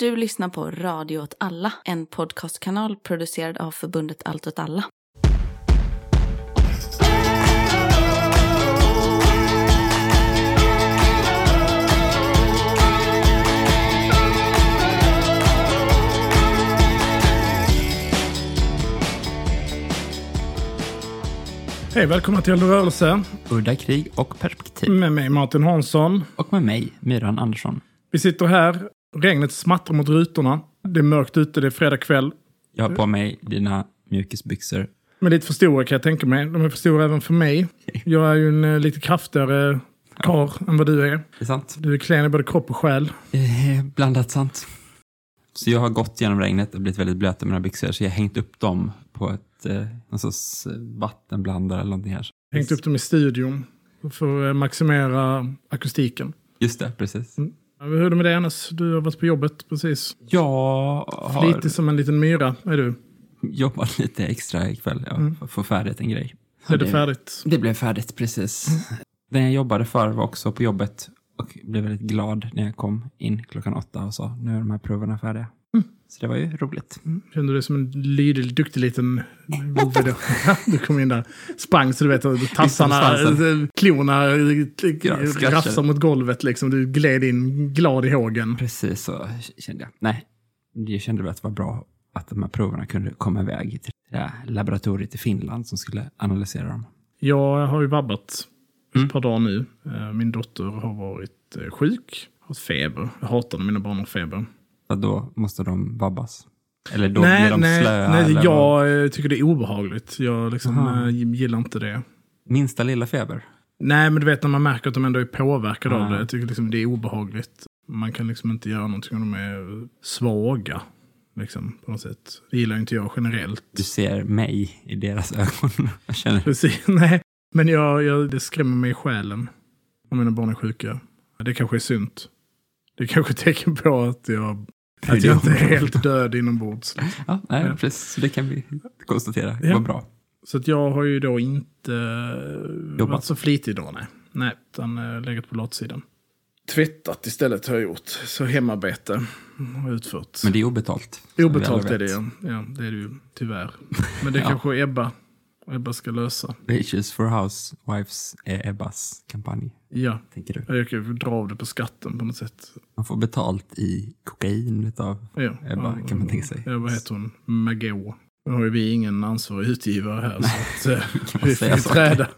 Du lyssnar på Radio åt alla, en podcastkanal producerad av förbundet Allt åt alla. Hej, välkomna till Rörelse Udda krig och perspektiv. med mig Martin Hansson. Och med mig, Myran Andersson. Vi sitter här, regnet smattrar mot rutorna. Det är mörkt ute, det är fredag kväll. Jag har på mig dina mjukisbyxor. Men lite för stora kan jag tänka mig. De är för stora även för mig. Jag är ju en eh, lite kraftigare karl än vad du är. Det är sant. Du är klen i både kropp och själ. Eh, blandat sant. Så jag har gått genom regnet och blivit väldigt blöt i mina byxor, så jag har hängt upp dem på ett, eh, någon sorts eh, vattenblandare eller någonting här. Hängt upp dem i studion för att maximera akustiken. Just det, precis. Ja, Hur är det med dig annars? Du har varit på jobbet precis. Jag har Flitig som en liten myra är du. jobbat lite extra ikväll ja, att få färdigt en grej. Är det färdigt? Det blev färdigt, precis. Den jag jobbade för var också på jobbet och blev väldigt glad när jag kom in klockan åtta och sa nu är de här proverna färdiga. Så det var ju roligt. Kände du som en lydig, duktig liten vovve då? Du kom in där, sprang så du vet, tassarna, svansen. eh, klorna eh, skrattade. rafsade mot golvet liksom. Du gled in glad i hågen. Precis så kände jag. Nej, jag kände väl att det var bra att de här proverna kunde komma iväg till det här laboratoriet i Finland som skulle analysera dem. Jag har ju vabbat Mm. ett par dagar nu. Eh, Min dotter har varit eh, sjuk, har haft feber. Jag hatar när mina barn har feber. Så då måste de vabbas. Eller då nej, blir de nej, slöa. nej eller vad? jag eh, tycker det är obehagligt. Jag liksom, Aha. eh, gillar inte det. Minsta lilla feber. Nej, men du vet när man märker att de ändå är påverkade av det. Jag tycker liksom det är obehagligt. Man kan liksom inte göra någonting om de är svaga. Liksom, på något sätt. Det gillar inte jag generellt. Du ser mig i deras ögon. Jag känner, Precis, nej. Men jag, jag, det skrämmer mig i själen. Om mina barn är sjuka. Det kanske är sunt. Det är kanske är tecken på att jag, att jag inte är helt död inombords. ja, nej, Ja. precis. Så det kan vi konstatera. Ja. Vad bra. Så att jag har ju då inte eh, Jobbat. varit så flitig då, nej. Nej, utan äh, legat på latsidan. Tvättat istället har jag gjort. Så hemarbete har utfört. Men det är obetalt. Obetalt är det ja. ja. Det är det ju tyvärr. Men det Ja. kanske Ebba, Ebba ska lösa. Wages for Housewives är Ebbas kampanj, Ja, tänker du. jag kan ju dra av det på skatten på något sätt. Man får betalt i kokain av Ja. Ebba, kan man tänka sig. Ja, vad heter hon? Magå. Nu har ju vi ingen ansvarig utgivare här. så att, eh, vi får träda,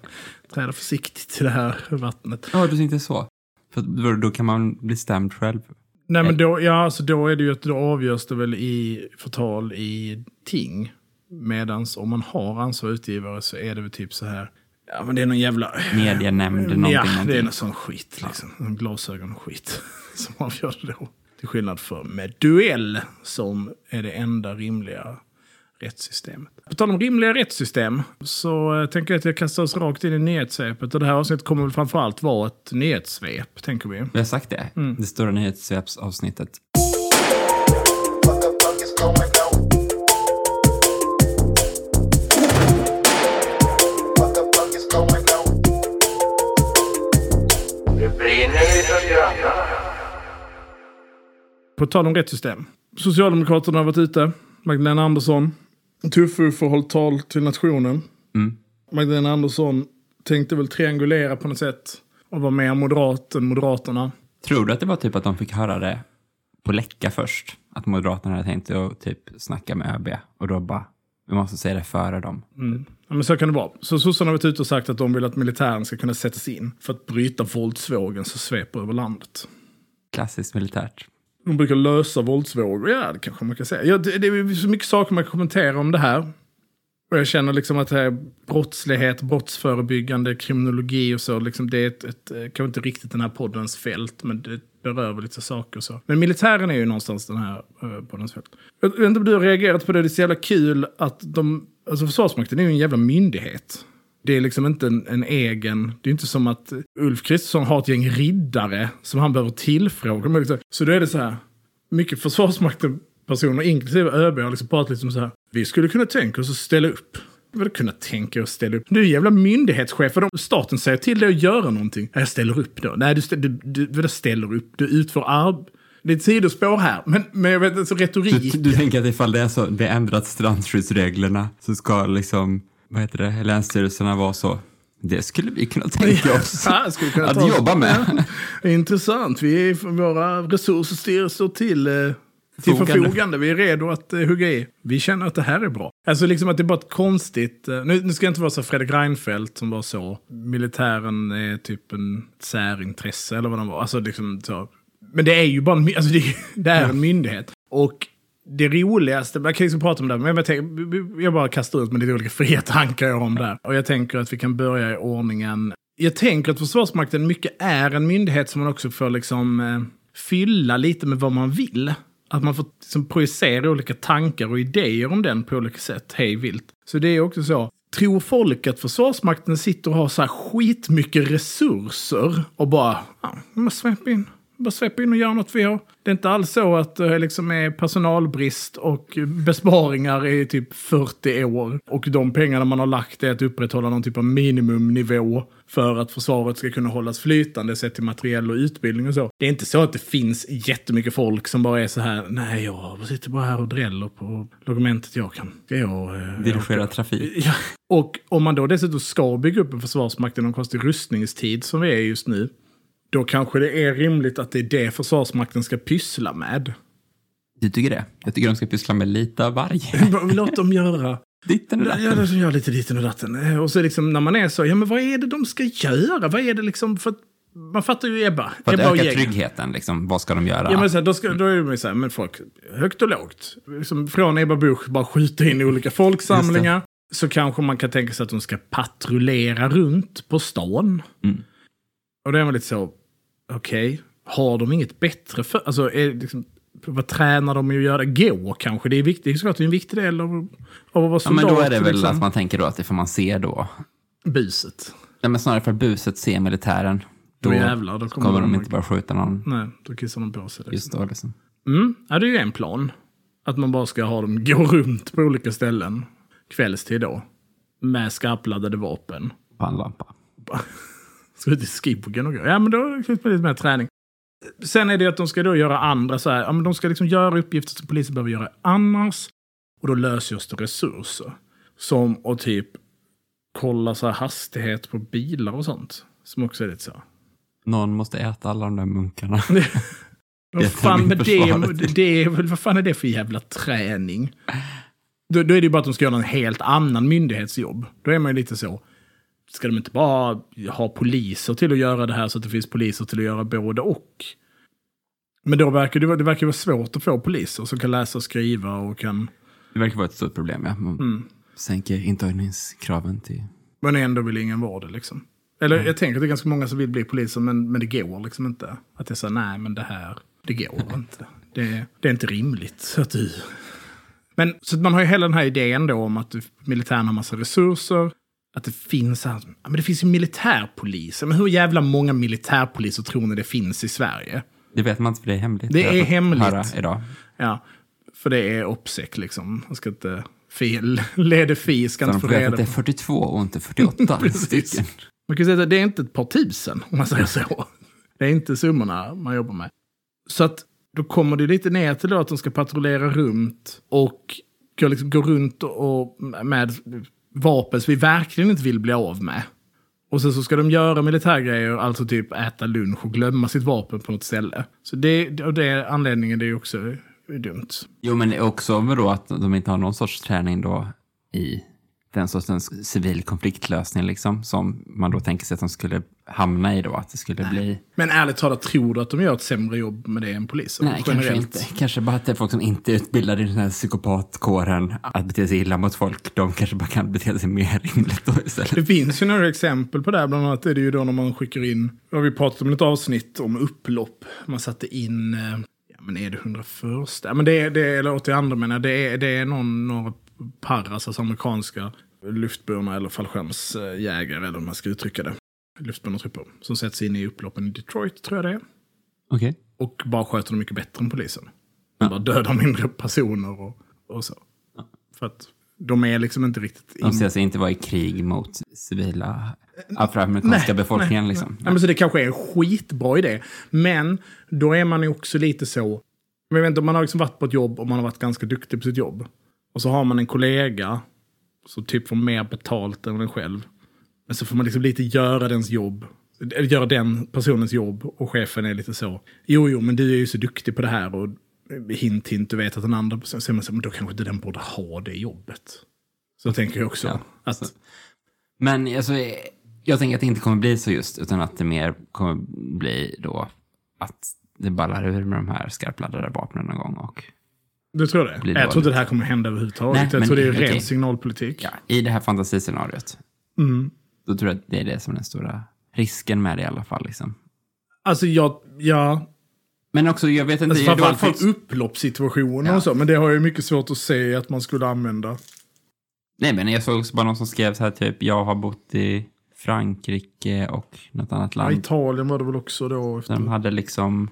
träda försiktigt i det här vattnet. Ja, du tänkte så. För då, då kan man bli stämd själv. Nej, men då, ja, alltså då är det ju att då avgörs det väl i förtal i ting. Medans om man har ansvarig utgivare så är det väl typ så här. Ja, men det är någon jävla... Medienämnd, någonting, ja, det är någonting. någon sån skit liksom. Någon glasögon och skit som avgör det då. Till skillnad från med duell som är det enda rimliga rättssystemet. På tal om rimliga rättssystem så eh, tänker jag att jag kastar oss rakt in i nyhetssvepet. Och det här avsnittet kommer väl framförallt vara ett nyhetssvep, tänker vi. Vi har sagt det. Mm. Det stora nyhetssvepsavsnittet. What På tal om rättssystem. Socialdemokraterna har varit ute. Magdalena Andersson. Tuff har hållit tal till nationen. Mm. Magdalena Andersson tänkte väl triangulera på något sätt. Och vara mer moderat än Moderaterna. Tror du att det var typ att de fick höra det på läcka först? Att Moderaterna hade tänkt att typ snacka med ÖB och då bara, vi måste säga det före dem. Ja, men så kan det vara. Så sossarna har varit ute och sagt att de vill att militären ska kunna sättas in. För att bryta våldsvågen som sveper över landet. Klassiskt militärt. De brukar lösa våldsvågor. Ja, det kanske man kan säga. Ja, det, det är så mycket saker man kan kommentera om det här. Och jag känner liksom att det här brottslighet, brottsförebyggande, kriminologi och så, liksom det är ett, ett, eh, kanske inte riktigt den här poddens fält, men det berör väl lite saker och så. Men militären är ju någonstans den här uh, poddens fält. Jag vet inte om du har reagerat på det, det är så jävla kul att de, alltså Försvarsmakten är ju en jävla myndighet. Det är liksom inte en, en egen, det är inte som att Ulf Kristersson har ett gäng riddare som han behöver tillfråga. Så då är det så här, mycket Försvarsmakten personer, inklusive ÖB, har liksom pratat liksom så här. Vi skulle kunna tänka oss att ställa upp. Vadå kunna tänka oss att ställa upp? Du är jävla myndighetschef. Vadå? Staten säger till dig att göra någonting. Ja, Jag ställer upp då. Nej, du, stä- du, du, ställer upp? Du utför arb Det är ett sidospår här, men, men jag vet alltså Du, retorik. du tänker att ifall det är så, det ändrat strandskyddsreglerna så ska liksom, vad heter det, länsstyrelserna vara så. Det skulle vi kunna tänka oss Ja, skulle kunna att ta- jobba med. Ja, intressant. Vi är, våra resurser står till, eh, till Förfogande. förfogande. Vi är redo att eh, hugga i. Vi känner att det här är bra. Alltså liksom att det är bara ett konstigt... Eh, nu, nu ska jag inte vara så Fredrik Reinfeldt som var så. Militären är typ en särintresse eller vad de var. Alltså liksom så. Men det är ju bara en, alltså det, det är en myndighet. Och det roligaste, man kan liksom prata om det, men jag, tänker, jag bara kastar ut med lite olika fria tankar jag har om det här. Och jag tänker att vi kan börja i ordningen. Jag tänker att Försvarsmakten mycket är en myndighet som man också får liksom eh, fylla lite med vad man vill. Att man får liksom projicera olika tankar och idéer om den på olika sätt, hej vilt. Så det är också så. Tror folk att Försvarsmakten sitter och har så här skitmycket resurser och bara, ja, ah, sveper in bara svepa in och göra något vi har. Det är inte alls så att det liksom är personalbrist och besparingar i typ 40 år. Och de pengarna man har lagt är att upprätthålla någon typ av minimumnivå för att försvaret ska kunna hållas flytande sett till materiell och utbildning och så. Det är inte så att det finns jättemycket folk som bara är så här, nej jag sitter bara här och dräller på dokumentet jag kan. Ska jag... eh, Dirigera trafik. Ja. Och om man då dessutom ska bygga upp en försvarsmakt i någon konstig rustningstid som vi är just nu, då kanske det är rimligt att det är det Försvarsmakten ska pyssla med. Du tycker det? Jag tycker de ska pyssla med lite av varje. Låt dem göra. Ditten och Ja, datten. de gör lite ditten och datten. Och så liksom när man är så, ja men vad är det de ska göra? Vad är det liksom för man fattar ju Ebba. För att Ebba öka tryggheten, liksom, vad ska de göra? Ja, men så här, då, ska, då är det så här, men folk, högt och lågt. Liksom från Ebba Busch bara skjuta in i olika folksamlingar. Så kanske man kan tänka sig att de ska patrullera runt på stan. Mm. Och då är man lite så, okej, har de inget bättre för... Alltså, är liksom, vad tränar de i att göra? Gå kanske? Det är viktigt, det är såklart en viktig del av, av att vara Ja, soldat. men då är det väl liksom. att man tänker då att det får man se då. Buset. Nej, men snarare för buset ser militären. Då, Då jävlar, då kommer kommer de de- inte bara skjuta någon Nej, då kissar de på sig. Liksom. just då. Liksom. Mm, ja, det är ju en plan. Att man bara ska ha dem gå runt på olika ställen kvällstid då. Med skarpladdade vapen. Pannlampa. Ska ut i skogen och gå. Ja, men då finns det lite mer träning. Sen är det att de ska då göra andra så här. Ja, men de ska liksom göra uppgifter som polisen behöver göra annars. Och då lösgörs det resurser. Som att typ kolla så här hastighet på bilar och sånt. Som också är lite så. Någon måste äta alla de där munkarna. Vad Det fan, det, det är, väl- vad fan är det för jävla träning? Då, då är det ju bara att de ska göra en helt annan myndighetsjobb. Då är man ju lite så. Ska de inte bara ha poliser till att göra det här så att det finns poliser till att göra både och? Men då verkar det, det verkar vara svårt att få poliser som kan läsa och skriva och kan... Det verkar vara ett stort problem, ja. Man Mm. sänker intagningskraven till... Men ändå vill ingen vara det liksom. Eller jag tänker att det är ganska många som vill bli poliser men, men det går liksom inte. Att så här, nej men det här, det går inte. Det, det är inte rimligt att du... Men så man har ju hela den här idén då om att militären har massa resurser. Att det finns, här, men det finns ju militärpoliser. Men hur jävla många militärpoliser tror ni det finns i Sverige? Det vet man inte för det är hemligt. Det Jag har är hemligt. Idag. Ja, för det är OPSEC liksom. Man ska inte... Fel, lede fi ska Så inte få reda att det är på. 42 och inte 48 Precis. stycken. Man kan säga att det är inte ett par tusen, om man säger så. Det är inte summorna man jobbar med. Så att då kommer det lite ner till då att de ska patrullera runt och gå, liksom, gå runt och, med vapen som vi verkligen inte vill bli av med. Och sen så ska de göra militärgrejer, alltså typ äta lunch och glömma sitt vapen på något ställe. Så det, och det anledningen det är ju också dumt. Jo, men också med då att de inte har någon sorts träning då i den sortens civil konfliktlösning liksom, som man då tänker sig att de skulle hamna i då, att det skulle bli... Men ärligt talat, tror du att de gör ett sämre jobb med det än polisen? Nej, kanske inte. Kanske bara att det är folk som inte är utbildade i den här psykopatkåren att bete sig illa mot folk, de kanske bara kan bete sig mer rimligt då istället. Det finns ju några exempel på det. här. Bland annat är det ju då när man skickar in, har vi pratat om ett avsnitt om upplopp. Man satte in, eh, men är det 101? Ja men det är, det eller 82 menar jag. det är, det är någon, några parras, alltså amerikanska luftburna eller fallskärmsjägare eller hur man ska uttrycka det. Luftburna trupper. Som sätts in i upploppen i Detroit tror jag det är. Okej. Och bara sköter de mycket bättre än polisen. De bara dödar mindre personer och, och så. För att De är liksom inte riktigt... De säger sig inte vara i krig mot civila afroamerikanska befolkningen. liksom. Nej, men så det kanske är en skitbra idé. Men då är man ju också lite så... Jag vet inte, om man har liksom varit på ett jobb och man har varit ganska duktig på sitt jobb. Och så har man en kollega som typ får mer betalt än en själv. Men så får man liksom lite göra dens jobb. Eller göra den personens jobb. Och chefen är lite så. Jo, jo, men du är ju så duktig på det här. Och hint, hint, du vet att den andra personen... Så man så, men då kanske inte den borde ha det jobbet. Så tänker jag också. Ja, att, så- Men alltså, jag tänker att det inte kommer bli så just, utan att det mer kommer bli då att det ballar ur med de här skarpladdade vapnen någon gång. Och, du tror det? Blir Jag tror inte det här kommer hända överhuvudtaget. Nej, jag men- tror det är ren okej. signalpolitik. ja, I det här fantasiscenariot, Mm. då tror jag att det är det som är den stora risken med det i alla fall. Liksom. Alltså, jag... Ja, Men också, jag vet inte... Alltså det framförallt för upploppssituationer Ja. och så. Men det har jag mycket svårt att se att man skulle använda. Nej, men jag såg också bara någon som skrev så här typ, jag har bott i Frankrike och något annat Ja, land. Italien var det väl också då. Efter. Där de hade liksom,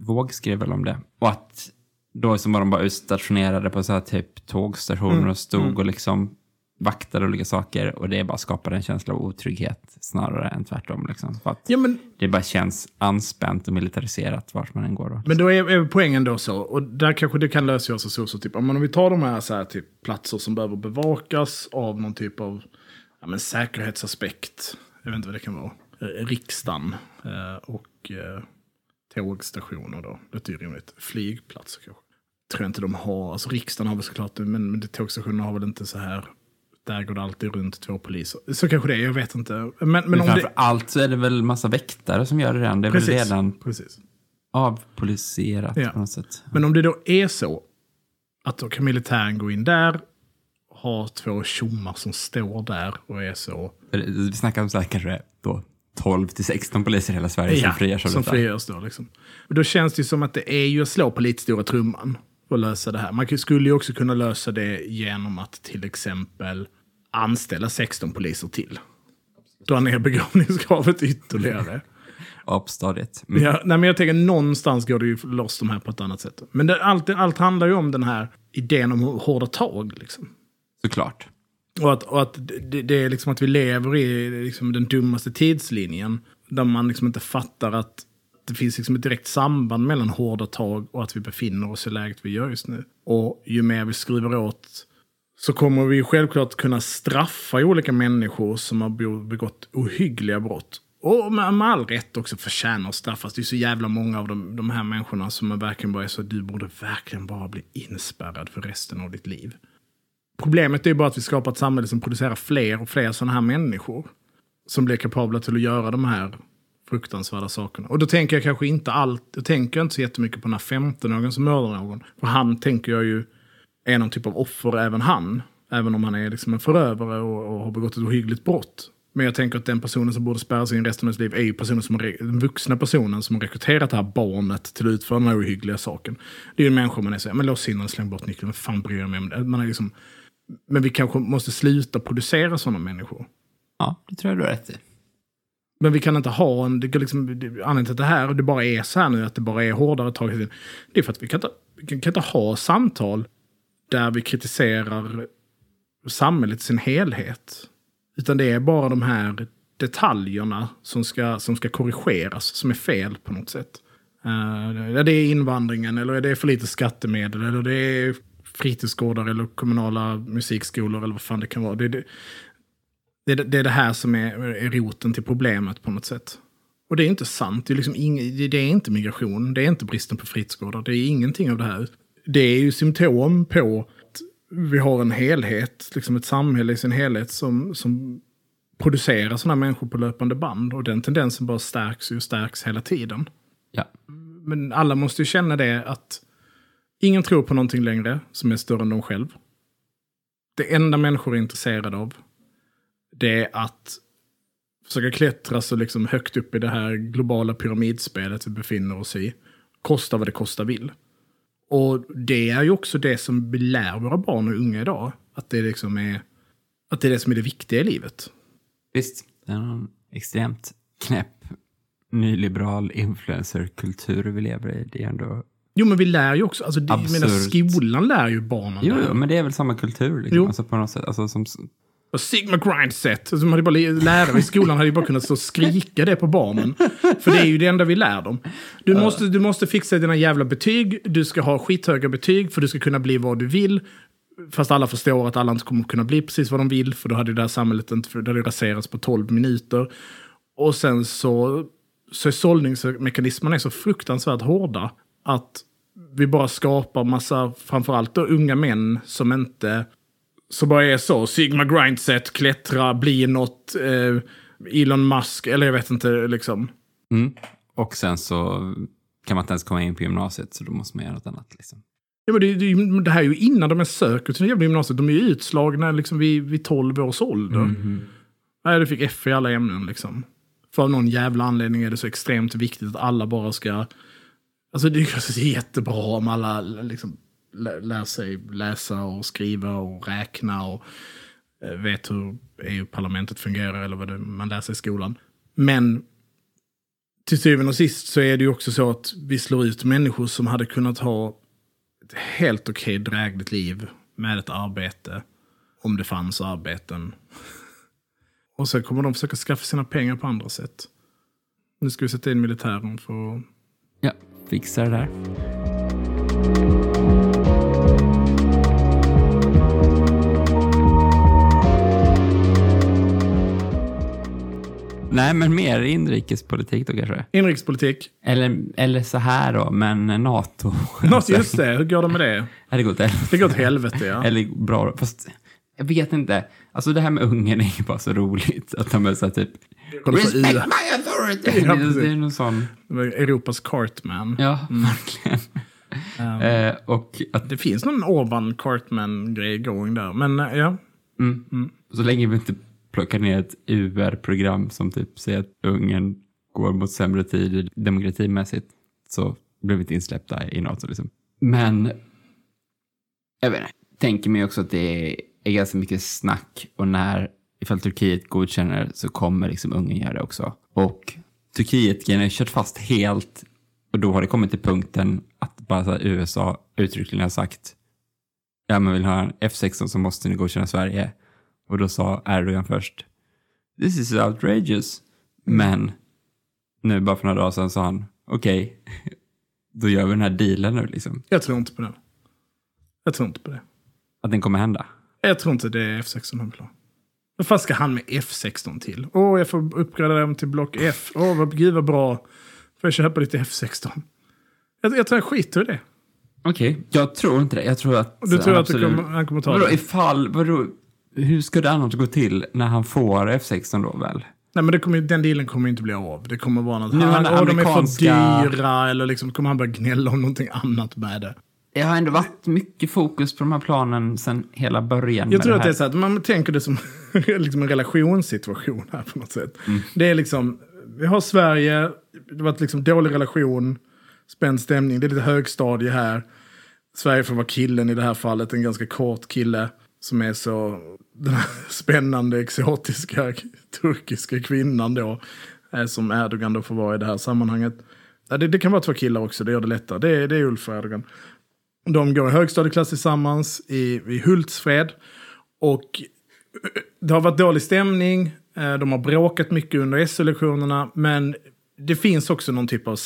Våg skrev väl om det. Och att då så var de bara utstationerade på så här typ tågstationer Mm, och stod och liksom vaktade olika saker. Och det bara skapade en känsla av otrygghet snarare än tvärtom. Liksom. För att Ja, men, det bara känns anspänt och militariserat vart man än går. Då. men då är, är poängen då så. Och där kanske det kan lösa sig så. så typ, om vi tar de här, så här typ, platser som behöver bevakas av någon typ av ja, men säkerhetsaspekt. Jag vet inte vad det kan vara. Eh, riksdagen eh, och eh, tågstationer då. Det är ju rimligt. Flygplatser kanske. Tror jag inte de har. Alltså riksdagen har väl såklart men, men tågstationerna har väl inte så här. Där går det alltid runt två poliser. Så kanske det är, jag vet inte. Men, men, Men om framför det... allt så är det väl massa väktare som gör det redan. Det är väl Precis, redan precis. avpoliserat Ja. på något sätt. Men om det då är så att då kan militären gå in där, ha två tjommar som står där och är så. Vi snackar om så här kanske då 12 till 16 poliser i hela Sverige som frigörs av som detta. frigörs då. Liksom. Då känns det som att det är ju att slå på lite stora trumman för att lösa det här. Man skulle ju också kunna lösa det genom att till exempel anställa 16 poliser till. Dra ner begravningskravet ytterligare. Apstadiet. Mm. Ja, nej, men jag tänker någonstans går det ju loss de här på ett annat sätt. Men det, allt, allt handlar ju om den här idén om hårda tag. Liksom. Såklart. Och att, och att det, det är liksom att vi lever i liksom den dummaste tidslinjen. Där man liksom inte fattar att det finns liksom ett direkt samband mellan hårda tag och att vi befinner oss i läget vi gör just nu. Och ju mer vi skruvar åt så kommer vi självklart kunna straffa olika människor som har begått ohyggliga brott. Och med, med all rätt också förtjänar att straffas. Det är så jävla många av de, de här människorna som är verkligen bara är så du borde verkligen bara bli inspärrad för resten av ditt liv. Problemet är ju bara att vi skapar ett samhälle som producerar fler och fler sådana här människor. Som blir kapabla till att göra de här fruktansvärda sakerna. Och då tänker jag kanske inte allt, jag tänker inte så jättemycket på den här 15-åringen som mördar någon. För han tänker jag ju är någon typ av offer även han. Även om han är liksom en förövare och, och har begått ett ohyggligt brott. Men jag tänker att den personen som borde spärras in resten av sitt liv är ju personen som den vuxna personen som har rekryterat det här barnet till att utföra den här ohyggliga saken. Det är ju en människa man är så men lås in och släng bort nyckeln, vad fan bryr jag mig om det? Man är liksom, men vi kanske måste sluta producera sådana människor. Ja, det tror jag du har rätt i. Men vi kan inte ha en, det liksom, det- anledningen till att det här, det bara är så här nu, att det bara är hårdare tag. Det är för att vi kan inte, vi kan, inte ha samtal där vi kritiserar samhället i sin helhet. Utan det är bara de här detaljerna som ska, som ska korrigeras, som är fel på något sätt. Uh, det är invandringen, eller det är för lite skattemedel, eller det är fritidsgårdar eller kommunala musikskolor, eller vad fan det kan vara. Det, det, det, är- det är det här som är, är roten till problemet på något sätt. Och det är inte sant. Det är, liksom ing, det är inte migration, det är inte bristen på fritidsgårdar, det är ingenting av det här. Det är ju symptom på att vi har en helhet, liksom ett samhälle i sin helhet som, som producerar sådana människor på löpande band. Och den tendensen bara stärks och stärks hela tiden. Ja. Men alla måste ju känna det att ingen tror på någonting längre som är större än de själv. Det enda människor är intresserade av, det är att försöka klättra så liksom högt upp i det här globala pyramidspelet vi befinner oss i. Kosta vad det kosta vill. Och det är ju också det som vi lär våra barn och unga idag. Att det liksom är, att det är det som är det viktiga i livet. Visst, det är en extremt knäpp nyliberal influencerkultur vi lever i. Det är ändå Jo, men vi lär ju också. Alltså, det, menar, skolan lär ju barnen Jo, jo, men det är väl samma kultur liksom. Jo. Alltså, på något sätt. Alltså, som, Och Sigma grindset. Alltså, de hade bara, lärare i skolan hade ju bara kunnat stå och skrika det på barnen. För det är ju det enda vi lär dem. Du, måste, du måste fixa dina jävla betyg. Du ska ha skithöga betyg för du ska kunna bli vad du vill. Fast alla förstår att alla inte kommer kunna bli precis vad de vill. För då hade det här samhället inte, för det hade raserats på 12 minuter. Och sen så, så är sållningsmekanismerna är så fruktansvärt hårda. Att vi bara skapar massa, framförallt då unga män som inte så bara är så. Sigma grindset, klättra, bli något. Eh, Elon Musk, eller jag vet inte liksom. mm. Och sen så kan man inte ens komma in på gymnasiet, så då måste man göra något annat. Liksom. Ja, men det, det, det här är ju innan de ens söker till det jävla gymnasiet. De är ju utslagna liksom vid, vid 12 års ålder. Nej, du fick F i alla ämnen liksom. För av någon jävla anledning är det så extremt viktigt att alla bara ska... Alltså det är jättebra om alla liksom lär sig läsa och skriva och räkna och eh, vet hur EU-parlamentet fungerar eller vad det, man lär sig i skolan. Men till syvende och sist så är det ju också så att vi slår ut människor som hade kunnat ha ett helt okej drägligt liv med ett arbete. Om det fanns arbeten. Och sen kommer de försöka skaffa sina pengar på andra sätt. Nu ska vi sätta in militären för att... Ja, fixa det där. Nej, men mer inrikespolitik då kanske? Inrikespolitik. Eller, eller så här då, men NATO. Något, just det, hur går det med det? Är det gott? Eller, Det går åt helvete ja. eller bra? Fast jag vet inte. Alltså det här med Ungern är ju bara så roligt. Att de är så här typ... Respect my authority! Ja, det, det är någon sån... Europas Cartman. Ja, verkligen. Eh, och att Det finns någon Orban Cartman-grej going där. Men eh, ja, Mm. Så länge vi inte plockar ner ett UR-program som typ säger att Ungern går mot sämre tider demokratimässigt så blir vi inte insläppta i NATO. Liksom. Men jag vet inte, tänker mig också att det är ganska mycket snack och när ifall Turkiet godkänner så kommer liksom Ungern göra det också. Och Turkiet har kört fast helt och då har det kommit till punkten att bara här, USA uttryckligen har sagt ja men vill ha en F16 så måste ni godkänna Sverige. Och då sa Erdogan först, this is outrageous. Men nu bara för några dagar sedan sa han, okej, då gör vi den här dealen nu liksom. jag tror inte på det. Jag tror inte på det. Att den kommer hända. Jag tror inte det är F16 han vill ha. Vad fan ska han med F16 till? Åh, jag får uppgradera dem till block F. Åh, vad, gud vad bra. Får jag köpa lite F16? Jag, jag tror jag skiter i det. Okej, jag tror inte det. Jag tror att... Du tror han att absolut- kommer, han kommer ta Vadå, det? ifall, vadå, hur ska det annars gå till när han får F16 då väl? Nej, men det kommer, den dealen kommer inte bli av. Det kommer vara något. Nu Han, när åh, de är för amerikanska- dyra. Eller liksom kommer han börja gnälla om någonting annat med det. Det har ändå varit mycket fokus på de här planen sedan hela början. Jag tror att här. det är så att man tänker det som liksom en relationssituation här på något sätt. Mm. Det är liksom, vi har Sverige, det har varit liksom dålig relation, spänd stämning, det är lite högstadie här. Sverige får vara killen i det här fallet, en ganska kort kille som är så den här spännande, exotiska turkiska kvinnan då. eh, Som Erdogan då får vara i det här sammanhanget. Ja, det, det kan vara två killar också, det gör det lättare. Det, är- det är Ulf och Erdogan. De går i högstadieklass tillsammans i, i Hultsfred. Och det har varit dålig stämning. eh, De har bråkat mycket under SO-lektionerna. Men det finns också någon typ av...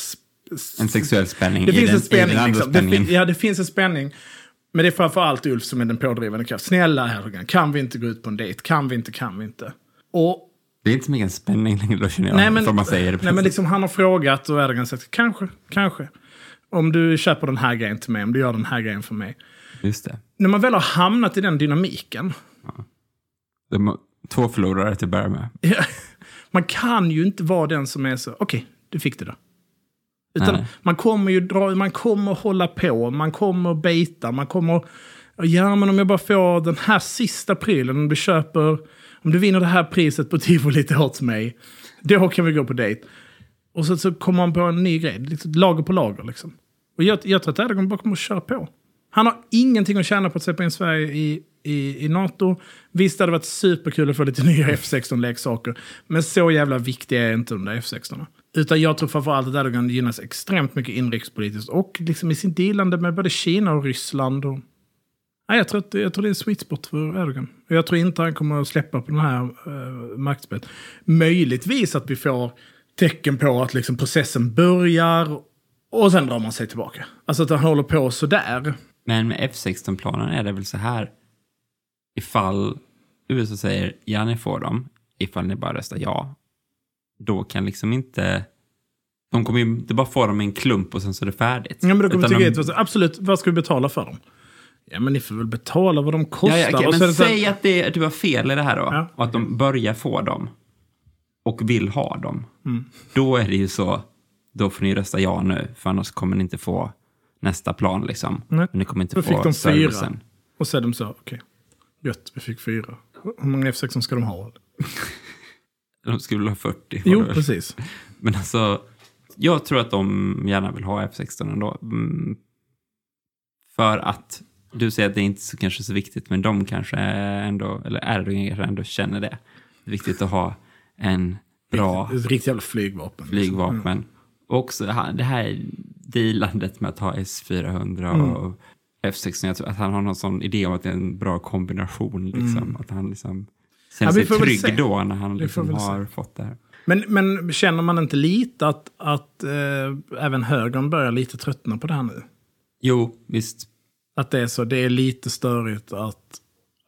En sexuell spänning det finns den, en spänning. Liksom. Det, ja, det finns en spänning. Men det är framförallt Ulf som är den pådrivande kraften. Snälla Erdogan, kan vi inte gå ut på en dejt? Kan vi inte, kan vi inte? Och Det är inte så mycket en spänning längre då känner jag. Nej, men, man säger det nej, men liksom, han har frågat och Erdogan sagt kanske, kanske. Om du köper den här grejen till mig, om du gör den här grejen för mig. Just det. När man väl har hamnat i den dynamiken. De har två förlorare till att börja med. man kan ju inte vara den som är så, okej, du fick det då. Utan Nej. man kommer ju dra, man kommer hålla på, man kommer beta, man kommer... Ja, men om jag bara får den här sista prylen, om du köper... Om du vinner det här priset på tivolit åt mig, då kan vi gå på dejt. Och så, så kommer man på en ny grej, lager på lager liksom. Och jag, jag tror att Erdogan bara kommer att köra på. Han har ingenting att tjäna på att släppa in Sverige i, i, i NATO. Visst det hade varit superkul att få lite nya F16-leksaker. Men så jävla viktiga är inte de där F16. Utan jag tror framförallt att Erdogan gynnas extremt mycket inrikespolitiskt och liksom i sin dealande med både Kina och Ryssland. Och... Nej, jag, tror att, jag tror det är en sweet spot för Erdogan. Och jag tror inte han kommer att släppa på den här eh, uh, maktspelet. Möjligtvis att vi får tecken på att liksom processen börjar och sen drar man sig tillbaka. Alltså att han håller på sådär. Men med F16-planen är det väl så här. Ifall USA säger ja, ni får dem. Ifall ni bara röstar ja. Då kan liksom inte... De kommer ju inte bara få dem i en klump och sen så är det färdigt. Ja, men då kommer tycka de- absolut, vad ska vi betala för dem? Ja, men ni får väl betala vad de kostar. Ja, ja, så är men det så säg att, det, att du har fel i det här då. Ja. Och att de börjar få dem. Och vill ha dem. Mm. Då är det ju så. Då får ni rösta ja nu. För annars kommer ni inte få nästa plan liksom. Nej. Ni kommer inte Då få fick de fyra. servicen. Och så är de så, okej. Gött, vi fick fyra. Hur många F16 ska de ha? De skulle väl ha 40. Jo, det väl? precis. Men alltså, jag tror att de gärna vill ha F16 ändå. Mm. För att du säger att det inte är så, kanske så viktigt, men de kanske ändå, eller Erdogan kanske ändå känner det. Det är viktigt att ha en bra Ett riktigt jävla flygvapen. flygvapen. Och också det här- det här dealandet med att ha S400 och F16. Jag tror att han har någon sån idé om att det är en bra kombination. Liksom. Att han liksom känner Ja, sig trygg se. då när han liksom har fått det här. Men, men känner man inte lite att, att eh, även högern börjar lite tröttna på det här nu? Jo, visst. Att det är så, det är lite störigt att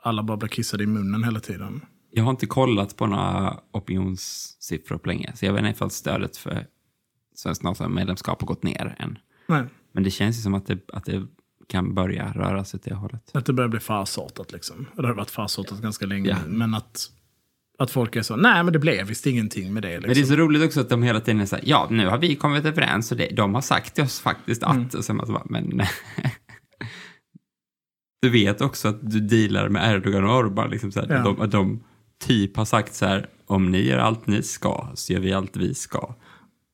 alla bara blir kissade i munnen hela tiden. Jag har inte kollat på några opinionssiffror på länge, så jag vet inte ifall stödet för svenskt NATO-medlemskap har gått ner än. Nej, Men det känns ju som att det, att det kan börja röra sig åt det hållet. att det börjar bli farsartat liksom. Det har varit farsartat ganska länge Ja. Men att, att folk är så, nej men det blev visst ingenting med det. Liksom. Men det är så roligt också att de hela tiden är så här, ja, nu har vi kommit överens och det, de har sagt till oss faktiskt att, och sen man så bara, men du vet också att du dealar med Erdogan och Orban, liksom så här, Ja. att, de, att de typ har sagt så här, om ni gör allt ni ska, så gör vi allt vi ska.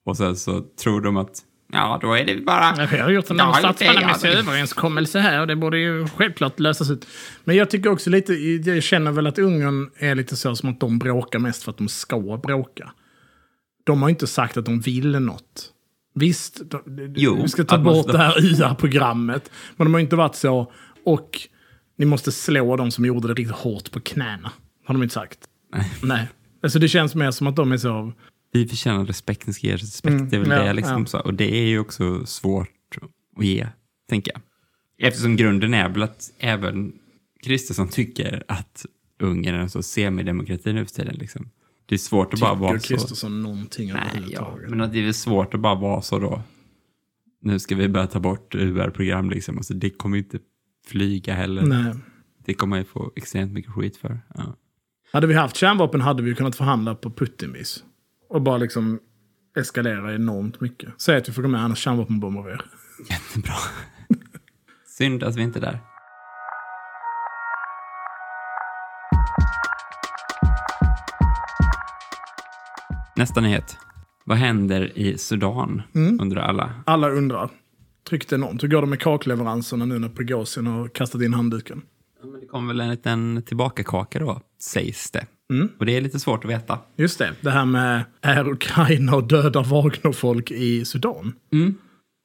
Och sen så tror de att, ja, då är det bara... Vi har gjort en Ja, statsmannamässig ja, överenskommelse här och det borde ju självklart lösas ut. Men jag tycker också lite, jag känner väl att Ungern är lite så som att de bråkar mest för att de ska bråka. De har inte sagt att de vill något. Visst, de, Jo, vi ska ta bort ska- det här YA-programmet. Men de har inte varit så, och ni måste slå de som gjorde det riktigt hårt på knäna. Har de inte sagt. Nej. Nej. Alltså det känns mer som att de är så, Vi förtjänar respekt, ni ska ge respekt. Mm, det är väl ja, det liksom ja. så. Och det är ju också svårt att ge, tänker jag. Eftersom grunden är väl att även Kristersson tycker att Ungern är så semidemokrati nu för tiden. Liksom. Det är svårt att bara vara tycker så. Kristersson någonting Nej, ja, men att det är väl svårt att bara vara så då. Nu ska vi börja ta bort UR-program liksom. Alltså, det kommer ju inte flyga heller. Nej. Det kommer man ju få extremt mycket skit för. Ja. Hade vi haft kärnvapen hade vi ju kunnat förhandla på Putin-vis. Och bara liksom eskalera enormt mycket. Säg att vi får gå med, annars kärnvapenbombar vi er. Jättebra. Synd att vi inte är där. Nästa nyhet. Vad händer i Sudan, undrar alla. Alla undrar. Tryckt enormt. Hur går det med kakleveranserna nu när Prigozjin har kastat in handduken? Ja, men Det kom väl en liten tillbakakaka då, sägs det. Och det är lite svårt att veta. Just det, det här med är Ukraina och döda Wagnerfolk i Sudan.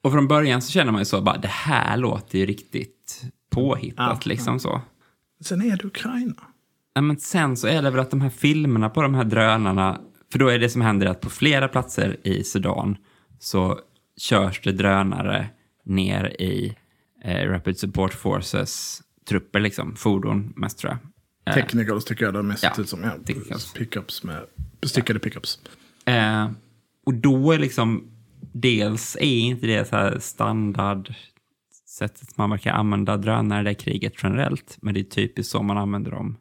Och från början så känner man ju så, bara, det här låter ju riktigt påhittat Ja, liksom så. Sen är det Ukraina. Ja, men sen så är det väl att de här filmerna på de här drönarna, för då är det som händer att på flera platser i Sudan så körs det drönare ner i eh, Rapid Support Forces trupper, liksom, fordon mest tror jag. Eh, Technicals tycker jag det mest Ja, ser ut som. Ja, technicals. pickups med bestyckade pickups. Eh, och då är liksom, dels är inte det så här standard sättet man verkar använda drönare i det kriget generellt, men det är typiskt så man använder dem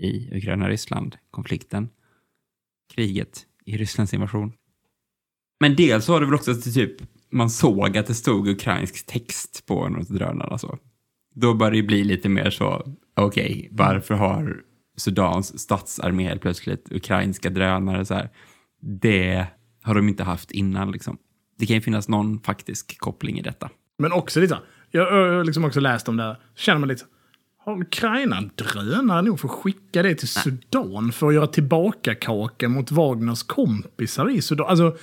i Ukraina-Ryssland-konflikten. Kriget i Rysslands invasion. Men dels var det väl också att typ, man såg att det stod ukrainsk text på en av drönarna. Så. Då började det bli lite mer så, okej, varför har Sudans statsarmé helt plötsligt ukrainska drönare så här? Det har de inte haft innan liksom. Det kan ju finnas någon faktisk koppling i detta. Men också lite, jag har liksom också läst om det här, känner man lite, har Ukraina drönare nog för att skicka det till Sudan för att göra tillbaka kaka mot Wagners kompisar i Sudan? Alltså,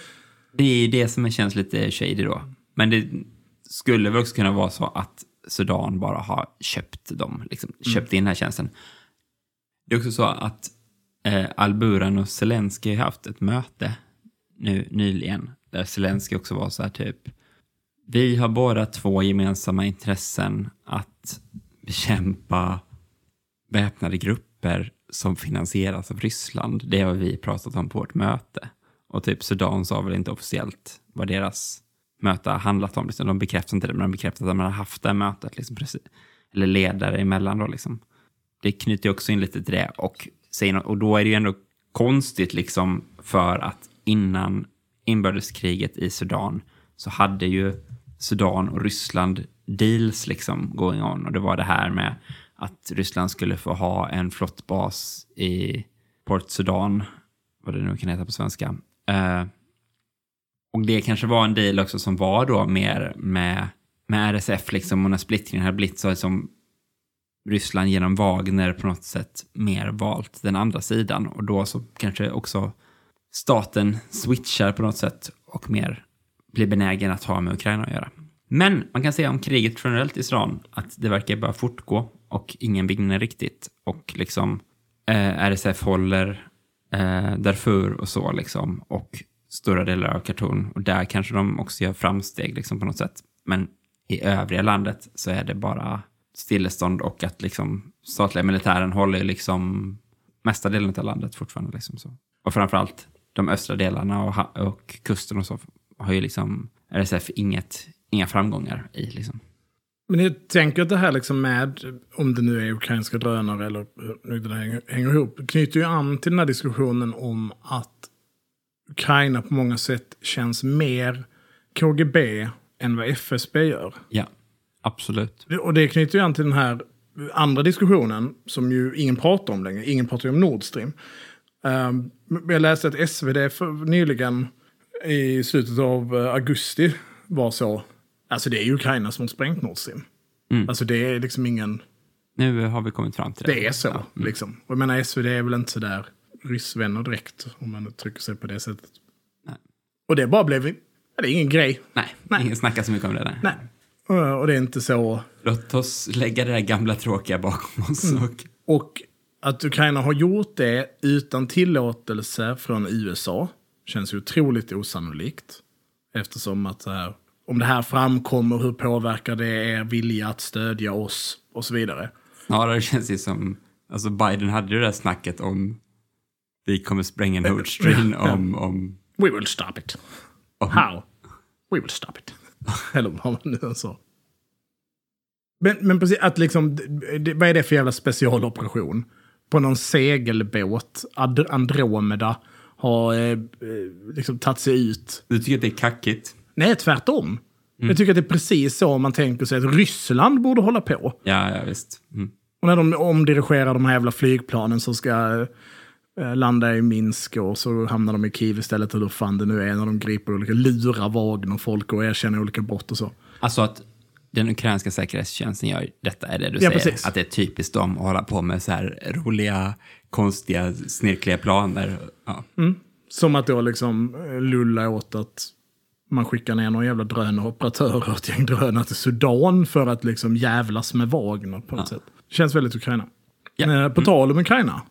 Det är det som känns lite shady då. Men det skulle väl också kunna vara så att Sudan bara har köpt dem, liksom, köpt in den här tjänsten. Det är också så att eh, Al-Buran och Zelensky har haft ett möte nu nyligen, där Zelensky också var så här typ, vi har båda två gemensamma intressen att bekämpa väpnade grupper som finansieras av Ryssland. Det har vi pratat om på vårt möte. Och typ Sudan sa väl inte officiellt vad deras möte har handlat om. Liksom. De bekräftar inte det, men de bekräftar att man har haft det här mötet. Liksom, precis. Eller ledare emellan då liksom. Det knyter ju också in lite till det. Och, och då är det ju ändå konstigt liksom för att innan inbördeskriget i Sudan så hade ju Sudan och Ryssland deals liksom going on. Och det var det här med att Ryssland skulle få ha en flottbas i Port Sudan, vad det nu kan heta på svenska. Eh, och det kanske var en deal också som var då mer med, med RSF liksom och när splittringen hade blivit så som liksom Ryssland genom Wagner på något sätt mer valt den andra sidan. Och då så kanske också staten switchar på något sätt och mer blir benägen att ha med Ukraina att göra. Men man kan säga om kriget generellt i Iran att det verkar bara fortgå och ingen vinner riktigt. Och liksom eh, RSF håller eh, Darfur och så liksom. Och stora delar av Khartoum och där kanske de också gör framsteg liksom på något sätt. Men i övriga landet så är det bara stillestånd och att liksom statliga militären håller ju liksom mesta delen av landet fortfarande. Liksom så. Och framförallt de östra delarna och, och kusten och så har ju liksom RSF inget, inga framgångar i. Liksom. Men jag tänker att det här liksom med, om det nu är ukrainska drönare eller hur det hänger ihop, knyter ju an till den här diskussionen om att Ukraina på många sätt känns mer KGB än vad FSB gör. Ja, absolut. Och det knyter ju an till den här andra diskussionen som ju ingen pratar om längre. Ingen pratar ju om Nord Stream. Um, jag läste att SvD för, nyligen i slutet av eh, augusti var så. Alltså det är ju Ukraina som har sprängt Nord Stream. Mm. Alltså det är liksom ingen... Nu har vi kommit fram till det. Det är så. Ja. Liksom. Och jag menar SvD är väl inte så där ryssvänner direkt. Om man uttrycker sig på det sättet. Nej. Och det bara blev... Ja, det är ingen grej. Nej, Nej. ingen snackar så mycket om det där. Nej. Och det är inte så... Låt oss lägga det där gamla tråkiga bakom oss. Mm. Och, Och att Ukraina har gjort det utan tillåtelse från USA känns otroligt osannolikt. Eftersom att så här, om det här framkommer, hur påverkar det er vilja att stödja oss och så vidare. snarare känns det som, alltså Biden hade ju det där snacket om vi kommer spränga Nord Stream om, om We will stop it. Om- How? We will stop it. Eller vad man nu sa. Men, men precis, att liksom, det, vad är det för jävla specialoperation? På någon segelbåt, Ad- Andromeda, har eh, eh, liksom tagit sig ut. Du tycker att det är kackigt? Nej, tvärtom. Jag tycker att det är precis så man tänker sig att Ryssland borde hålla på. Ja, ja visst. Mm. Och när de omdirigerar de här jävla flygplanen som ska eh, landa i Minsk och så hamnar de i Kiev istället. Eller hur fan det nu är när de griper olika, lurar Wagner folk och erkänner olika brott och så. Alltså att den ukrainska säkerhetstjänsten gör detta, är det du Ja, säger? precis. Att det är typiskt dem att hålla på med så här roliga, konstiga, snirkliga planer. Ja. Som att då liksom eh, lulla åt att man skickar ner någon jävla drönaroperatörer och ett gäng drönare till Sudan för att liksom jävlas med Wagner på något sätt. Känns väldigt Ukraina. Ja. Eh, på tal om Ukraina.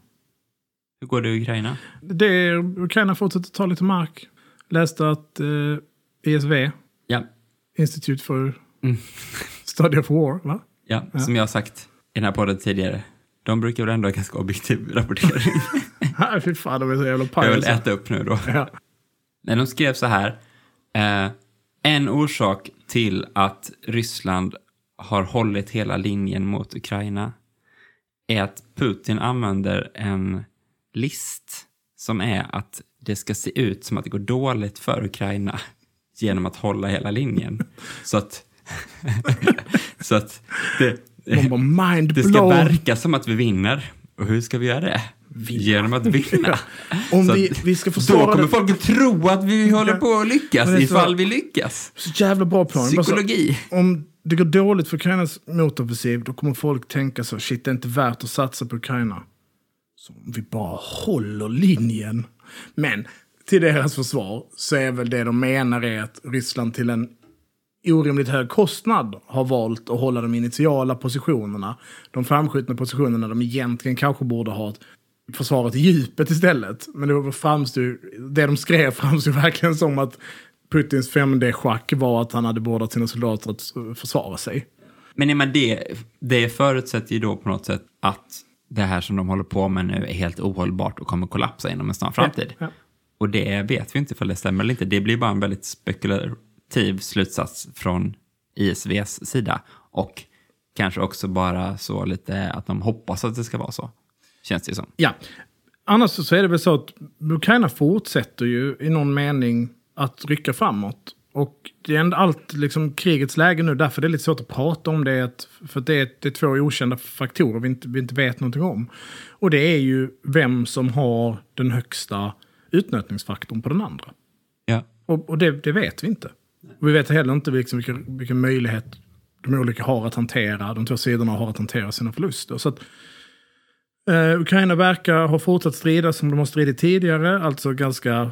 Hur går det i Ukraina? Det är, Ukraina fortsätter ta lite mark. Läste att eh, ISV, Ja, Institute for Mm. Study of War, va? ja, som jag har sagt i den här podden tidigare. De brukar väl ändå ha ganska objektiv rapportering. Nej, fy fan, de är så jävla jag vill äta upp nu då. Ja. Nej, de skrev så här. Eh, en orsak till att Ryssland har hållit hela linjen mot Ukraina är att Putin använder en list som är att det ska se ut som att det går dåligt för Ukraina genom att hålla hela linjen. Så att, så att det, det ska verka som att vi vinner. Och hur ska vi göra det? Genom att vinna. Om vi, att- vi ska Då försvara kommer det. folk att tro att vi håller på att lyckas så- ifall vi lyckas. Så jävla bra plan. Bara så- Psykologi. om det går dåligt för Ukrainas motoffensiv, då kommer folk tänka så, shit det är inte värt att satsa på Ukraina. Så om vi bara håller linjen. Men till deras försvar så är väl det de menar är att Ryssland till en orimligt hög kostnad har valt att hålla de initiala positionerna, de framskjutna positionerna de egentligen kanske borde ha försvaret i djupet istället. Men det, framstod, det de skrev framstod verkligen som att Putins 5D-schack var att han hade beordrat sina soldater att försvara sig. Men det, det förutsätter ju då på något sätt att det här som de håller på med nu är helt ohållbart och kommer kollapsa inom en snar framtid. Ja. Och det vet vi inte för det stämmer eller inte. Det blir bara en väldigt spekulativ slutsats från ISVs sida. Och kanske också bara så lite att de hoppas att det ska vara så. Känns det som. Ja. Annars så är det väl så att Ukraina fortsätter ju i någon mening att rycka framåt. Och det är ändå allt liksom krigets läge nu, därför det är lite svårt att prata om det. Att, för att det är, det är två okända faktorer vi inte, vi inte vet någonting om. Och det är ju vem som har den högsta utnötningsfaktorn på den andra. Ja. Och, och det, det vet vi inte. Och vi vet heller inte liksom vilken, vilken möjlighet de olika har att hantera, de två sidorna har att hantera sina förluster. Så att, eh, Ukraina verkar ha fortsatt strida som de har stridit tidigare, alltså ganska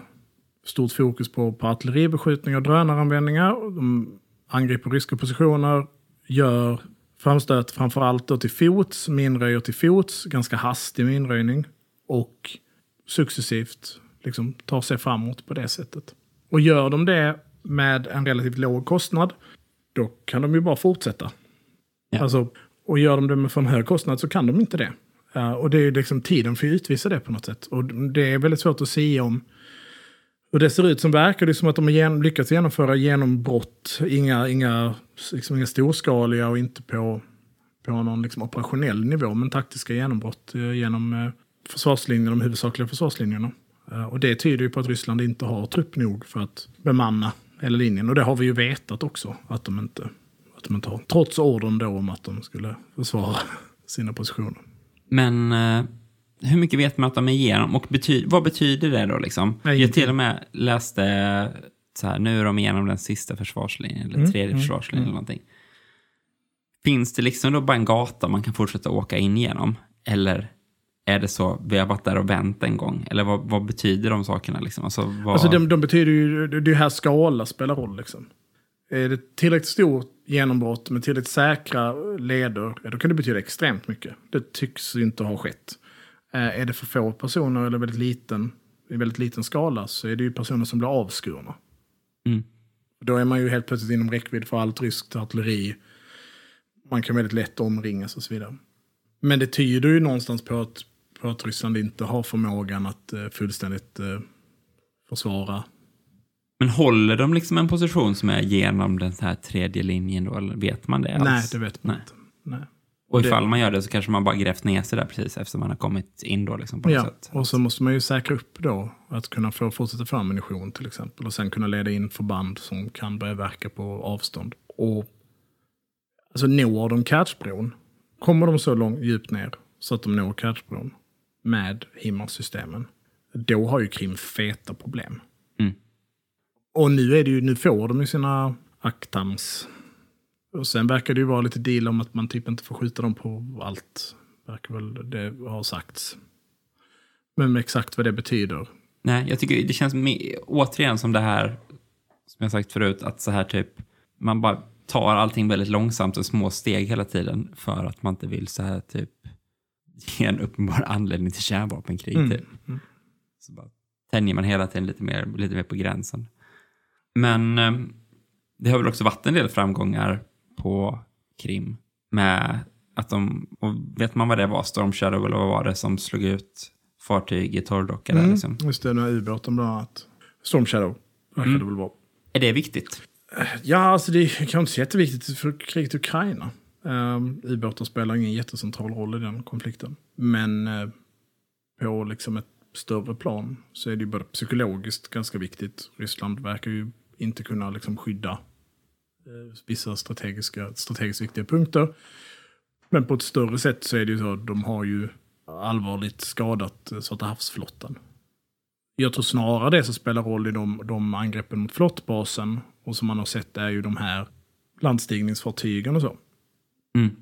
stort fokus på, på artilleribeskjutning och drönaranvändningar. De angriper ryska positioner, gör framstöt framförallt då till fots, minröjer till fots, ganska hastig minröjning och successivt liksom tar sig framåt på det sättet. Och gör de det med en relativt låg kostnad, då kan de ju bara fortsätta. Ja. Alltså, och gör de det med för en hög kostnad så kan de inte det. Ja, och det är ju liksom tiden för att utvisa det på något sätt. Och det är väldigt svårt att säga om hur det ser ut som verkar det som att de har gen- lyckats genomföra genombrott. Inga, inga, liksom inga storskaliga och inte på, på någon liksom operationell nivå. Men taktiska genombrott eh, genom eh, försvarslinjerna, de huvudsakliga försvarslinjerna. Eh, och det tyder ju på att Ryssland inte har trupp nog för att bemanna hela linjen. Och det har vi ju vetat också att de inte, att de inte har. Trots ordern då om att de skulle försvara sina positioner. Men hur mycket vet man att de är igenom? Och bety vad betyder det då liksom? Nej, jag till och med läste så här, nu är de igenom den sista försvarslinjen, eller Mm, tredje mm, försvarslinjen eller någonting. Finns det liksom då bara en gata man kan fortsätta åka in genom? Eller är det så, vi har varit där och vänt en gång? Eller vad, vad betyder de sakerna liksom? Alltså, vad... Alltså de, de betyder ju, det är här skala spelar roll liksom. Är det tillräckligt stort genombrott med tillräckligt säkra leder, då kan det betyda extremt mycket. Det tycks inte ha skett. Eh, är det för få personer eller väldigt liten, i väldigt liten skala så är det ju personer som blir avskurna. Mm. Då är man ju helt plötsligt inom räckvidd för allt ryskt artilleri. Man kan väldigt lätt omringas och så vidare. Men det tyder ju någonstans på att, på att Ryssland inte har förmågan att eh, fullständigt eh, försvara. Men håller de liksom en position som är genom den här tredje linjen då? Eller vet man det alls? Nej, det vet man Nej. inte. Nej. Och det- ifall man gör det så kanske man bara grävt ner sig där precis efter man har kommit in då liksom på något Ja, sätt. och så måste man ju säkra upp då att kunna få fortsätta få ammunition till exempel. Och sen kunna leda in förband som kan börja verka på avstånd. Och alltså når de Kertjbron, kommer de så långt djupt ner så att de når Kertjbron med HIMARS-systemen, då har ju Krim feta problem. Mm. Och nu, är det ju, nu får de ju sina aktams. Och sen verkar det ju vara lite deal om att man typ inte får skjuta dem på allt. Verkar väl det har sagts. Men exakt vad det betyder. Nej, jag tycker det känns me- återigen som det här, som jag sagt förut, att så här typ, man bara tar allting väldigt långsamt och små steg hela tiden för att man inte vill så här typ ge en uppenbar anledning till kärnvapenkrig. Mm, Typ. Så bara tänjer man hela tiden lite mer, lite mer på gränsen. Men eh, det har väl också varit en del framgångar på Krim med att de, och vet man vad det var, Storm Shadow eller vad var det som slog ut fartyg i torrdocka där Mm, liksom? Just det, här ubåten bland annat. Storm Shadow verkar Mm. det väl vara. Är det viktigt? Ja, alltså det är kanske inte så jätteviktigt för kriget i Ukraina. Um, spelar ingen jättecentral roll i den konflikten. Men eh, på liksom ett större plan så är det ju både psykologiskt ganska viktigt. Ryssland verkar ju inte kunna liksom skydda eh, vissa strategiska, strategiskt viktiga punkter. Men på ett större sätt så är det ju så att de har ju allvarligt skadat eh, Svarta havsflottan. Jag tror snarare det som spelar roll i de, de angreppen mot flottbasen och som man har sett är ju de här landstigningsfartygen och så. Mm.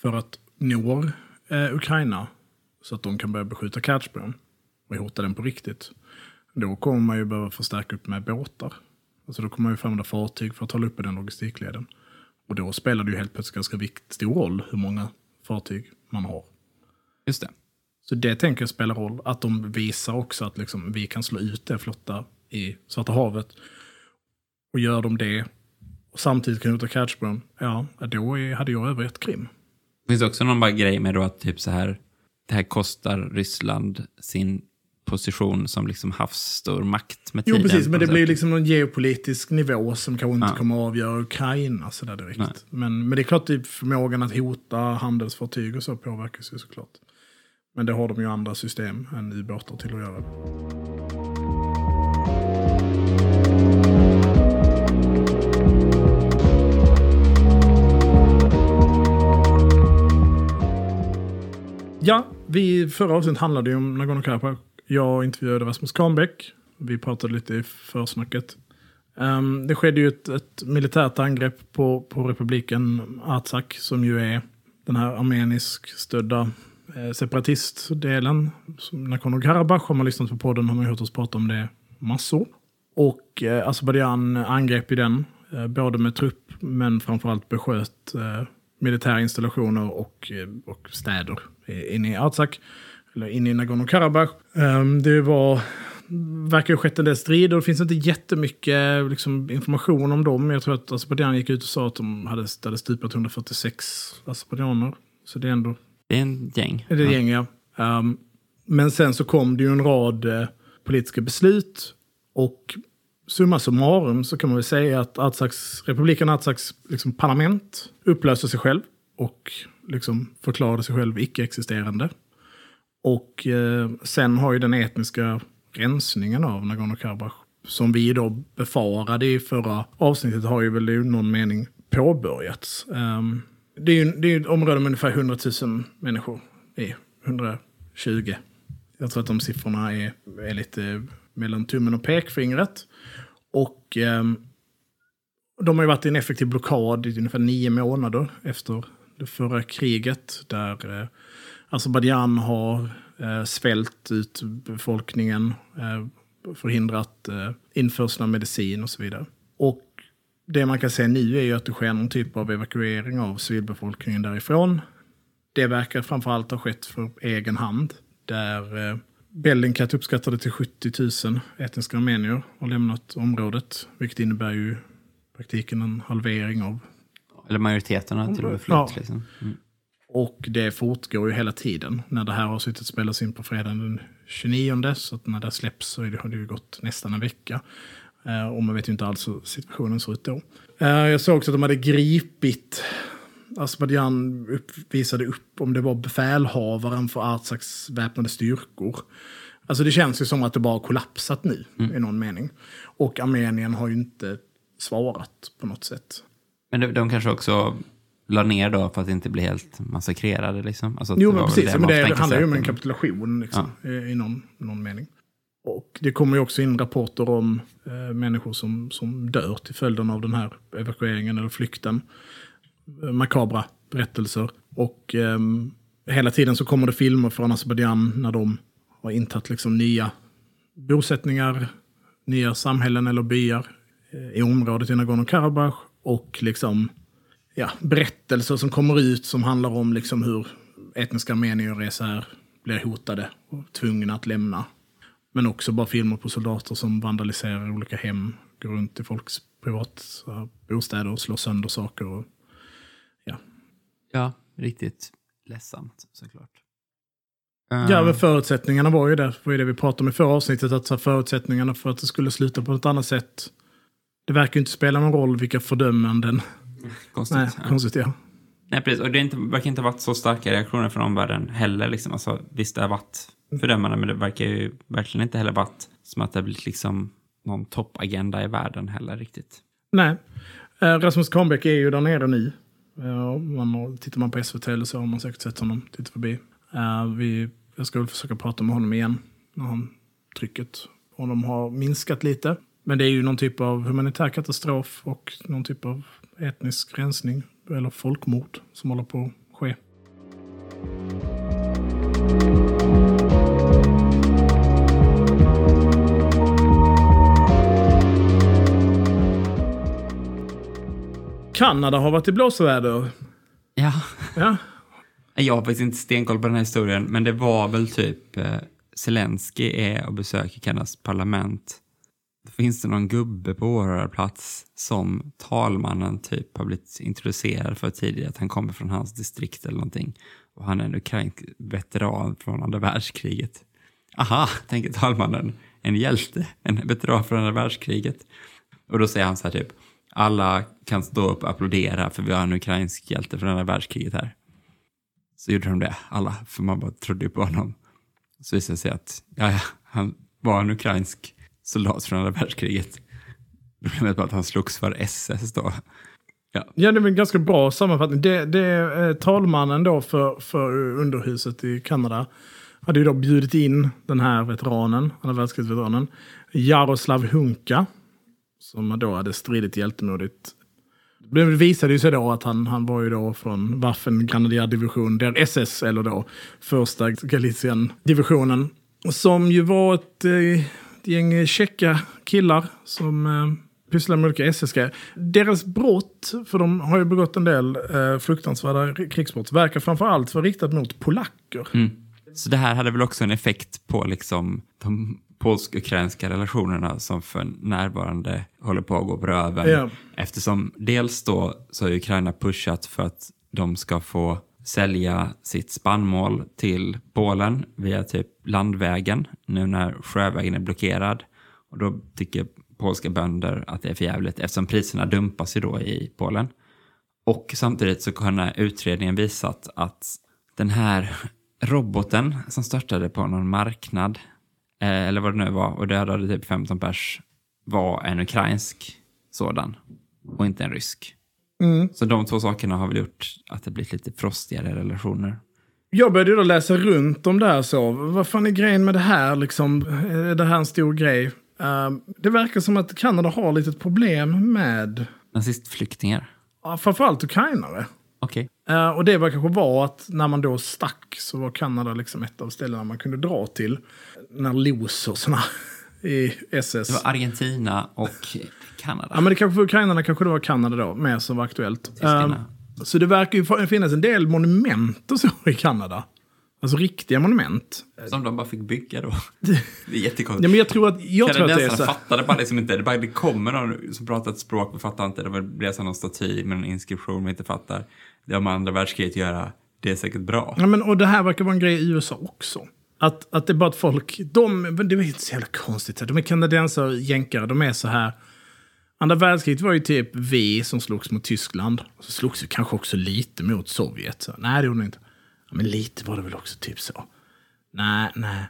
För att når eh, Ukraina så att de kan börja beskjuta Kertjbron och hota den på riktigt. Då kommer man ju behöva förstärka upp med båtar. Alltså då kommer man ju få använda fartyg för att hålla uppe den logistikleden. Och då spelar det ju helt plötsligt ganska vikt, stor roll hur många fartyg man har. Just det. Så det tänker jag spelar roll. Att de visar också att liksom, vi kan slå ut det flotta i Svarta havet. Och gör de det och samtidigt kan hota Catchburn, ja, då hade jag övergett Krim. Finns det också någon bara grej med då att typ så här, det här kostar Ryssland sin position som liksom havsstormakt med Jo, tiden. precis, på men det blir liksom någon geopolitisk nivå som kanske inte Ja. kommer att avgöra Ukraina sådär direkt. Nej. Men, men det är klart, typ, förmågan att hota handelsfartyg och så påverkas ju såklart. Men det har de ju andra system än ubåtar till att göra. Ja, vi, förra avsnittet handlade ju om Nagorno-Karabach. Jag intervjuade Rasmus Kahnbäck. Vi pratade lite i försnacket. Um, det skedde ju ett, ett militärt angrepp på, på republiken Artsak som ju är den här armenisk stödda eh, separatistdelen. Nagorno-Karabach, har man lyssnat på podden har man hört oss prata om det massor. Och eh, Azerbajdzjan angrep i den, eh, både med trupp men framförallt besköt eh, militära installationer och, eh, och städer inne i Artsak eller inne i Nagorno-Karabach. Um, det var verkar ha skett en del strider. Det finns inte jättemycket liksom, information om dem. Jag tror att Azerbajdzjan gick ut och sa att de hade, hade stupat 146 azerbajdzjaner. Så det är ändå Det är en gäng. det är Ja. gäng, ja. Um, men sen så kom det ju en rad eh, politiska beslut. Och summa summarum så kan man väl säga att Artsaks, republiken Artsaks liksom, parlament upplöste sig själv och liksom förklarade sig själv icke-existerande. Och eh, sen har ju den etniska rensningen av Nagorno-Karabach som vi då befarade i förra avsnittet har ju väl i någon mening påbörjats. Um, det är ju det är ett område med ungefär 100 000 människor i 120. Jag tror att de siffrorna är, är lite mellan tummen och pekfingret. Och um, de har ju varit i en effektiv blockad i ungefär nio månader efter det förra kriget. Där eh, Azerbajdzjan har eh, svält ut befolkningen, eh, förhindrat eh, införsel av medicin och så vidare. Och det man kan säga nu är ju att det sker någon typ av evakuering av civilbefolkningen därifrån. Det verkar framförallt ha skett för egen hand. Där eh, Bellingcat uppskattade till 70 000 etniska armenier har lämnat området. Vilket innebär ju i praktiken en halvering av Eller majoriteten har till och med flytt. Ja. Liksom. Mm. Och det fortgår ju hela tiden. När det här har suttit spelats in på fredagen den 29, så att när det släpps så har det ju gått nästan en vecka. Eh, och man vet ju inte alls hur situationen ser ut då. Eh, jag såg också att de hade gripit, Azerbajdzjan upp, visade upp om det var befälhavaren för Artsaks väpnade styrkor. Alltså det känns ju som att det bara har kollapsat nu i någon mening. Och Armenien har ju inte svarat på något sätt. Men de, de kanske också la ner då för att inte bli helt massakrerade. Liksom. Alltså, Jo, det men precis. det men det, tänker handlar ju om en kapitulation liksom, i, i någon, någon mening. Och det kommer ju också in rapporter om eh, människor som, som dör till följden av den här evakueringen eller flykten. Eh, makabra berättelser. Och ehm, hela tiden så kommer det filmer från Azerbajdzjan när de har intagit liksom nya bosättningar, nya samhällen eller byar eh, i området i Nagorno-Karabach. Och liksom ja, berättelser som kommer ut som handlar om liksom hur etniska armenier är så här, blir hotade och tvungna att lämna. Men också bara filmer på soldater som vandaliserar olika hem, går runt i folks privat eh, bostäder och slår sönder saker. Och, ja. Ja, riktigt ledsamt såklart. ja, men förutsättningarna var ju det, var ju det vi pratade om i förra avsnittet, att så förutsättningarna för att det skulle sluta på ett annat sätt. Det verkar ju inte spela någon roll vilka fördömanden. Konstigt. Nej, ja. konstigt ja. Nej, precis. Och det är inte, verkar inte ha varit så starka reaktioner från omvärlden heller. Liksom. Alltså, visst, det har varit fördömande, men det verkar ju verkligen inte heller varit som att det har blivit liksom någon toppagenda i världen heller riktigt. Nej. Eh, Rasmus Kahnbäck är ju där nere nu. Eh, man har, tittar man på SVT eller så har man säkert sett honom titta förbi. Eh, vi, jag ska väl försöka prata med honom igen när han, trycket på honom har minskat lite. Men det är ju någon typ av humanitär katastrof och någon typ av etnisk rensning eller folkmord som håller på att ske. Kanada har varit i blåsväder. Ja. ja. Jag har faktiskt inte stenkoll på den här historien, men det var väl typ eh, Zelensky är och besöker Kanadas parlament då finns det någon gubbe på åhörarplats som talmannen typ har blivit introducerad för tidigare, att han kommer från hans distrikt eller någonting. Och han är en ukrainsk veteran från andra världskriget. Aha, tänker talmannen. En hjälte, en veteran från andra världskriget. Och då säger han så här typ, alla kan stå upp och applådera för vi har en ukrainsk hjälte från andra världskriget här. Så gjorde de det, alla, för man bara trodde ju på honom. Så visade det sig att, ja, ja, han var en ukrainsk soldat från andra världskriget. Problemet var att han slogs för SS då. Ja, Ja, det är en ganska bra sammanfattning. Det, det är eh, talmannen då för, för underhuset i Kanada. Hade ju då bjudit in den här veteranen, andra världskrigsveteranen, Jaroslav Hunka. Som då hade stridit hjältemodigt. Det visade ju sig då att han, han var ju då från Waffen grenadierdivision, där SS, eller då första Galicien-divisionen. Som ju var ett, eh, ett gäng tjecka killar som eh, pysslar med olika SS -grejer. Deras brott, för de har ju begått en del eh, fruktansvärda krigsbrott, verkar framför allt vara riktat mot polacker. Så det här hade väl också en effekt på liksom de polsk-ukrainska relationerna som för närvarande håller på att gå på röven. Ja. Eftersom dels då så har Ukraina pushat för att de ska få sälja sitt spannmål till Polen via typ landvägen nu när sjövägen är blockerad. Och då tycker polska bönder att det är för jävligt eftersom priserna dumpas ju då i Polen. Och samtidigt så har den här utredningen visat att den här roboten som störtade på någon marknad, eh, eller vad det nu var, och dödade typ 15 pers, var en ukrainsk sådan och inte en rysk. Så de två sakerna har väl gjort att det blivit lite frostigare relationer. Jag började ju då läsa runt om det här så. Vad fan är grejen med det här liksom? Är det här en stor grej? Eh, det verkar som att Kanada har lite problem med Nazistflyktingar. ja, framförallt ukrainare. Okej. Eh, och det var kanske var att när man då stack så var Kanada liksom ett av ställena man kunde dra till. När loserserna i SS. Det var Argentina och Kanada. Ja men det kanske för ukrainarna kanske det var Kanada då, med som var aktuellt. Eh, så det verkar ju finnas en del monument och så i Kanada. Alltså riktiga monument. Som de bara fick bygga då. Det är jättekonstigt. Ja, men jag tror att, jag tror att det är så. fattade bara liksom inte. Det, bara, det kommer någon som pratar ett språk vi fattar inte. Det blir så någon staty med en inskription vi inte fattar. Det har med andra världskriget att göra. Det är säkert bra. Ja, men, och det här verkar vara en grej i USA också. Att, att det är bara att folk, de, det är inte så jävla konstigt. De är kanadensare, jänkare, de är så här. Andra världskriget var ju typ vi som slogs mot Tyskland. Och så slogs vi kanske också lite mot Sovjet. Så, nej, det gjorde ni inte. Ja, men lite var det väl också typ så. Nej, nej.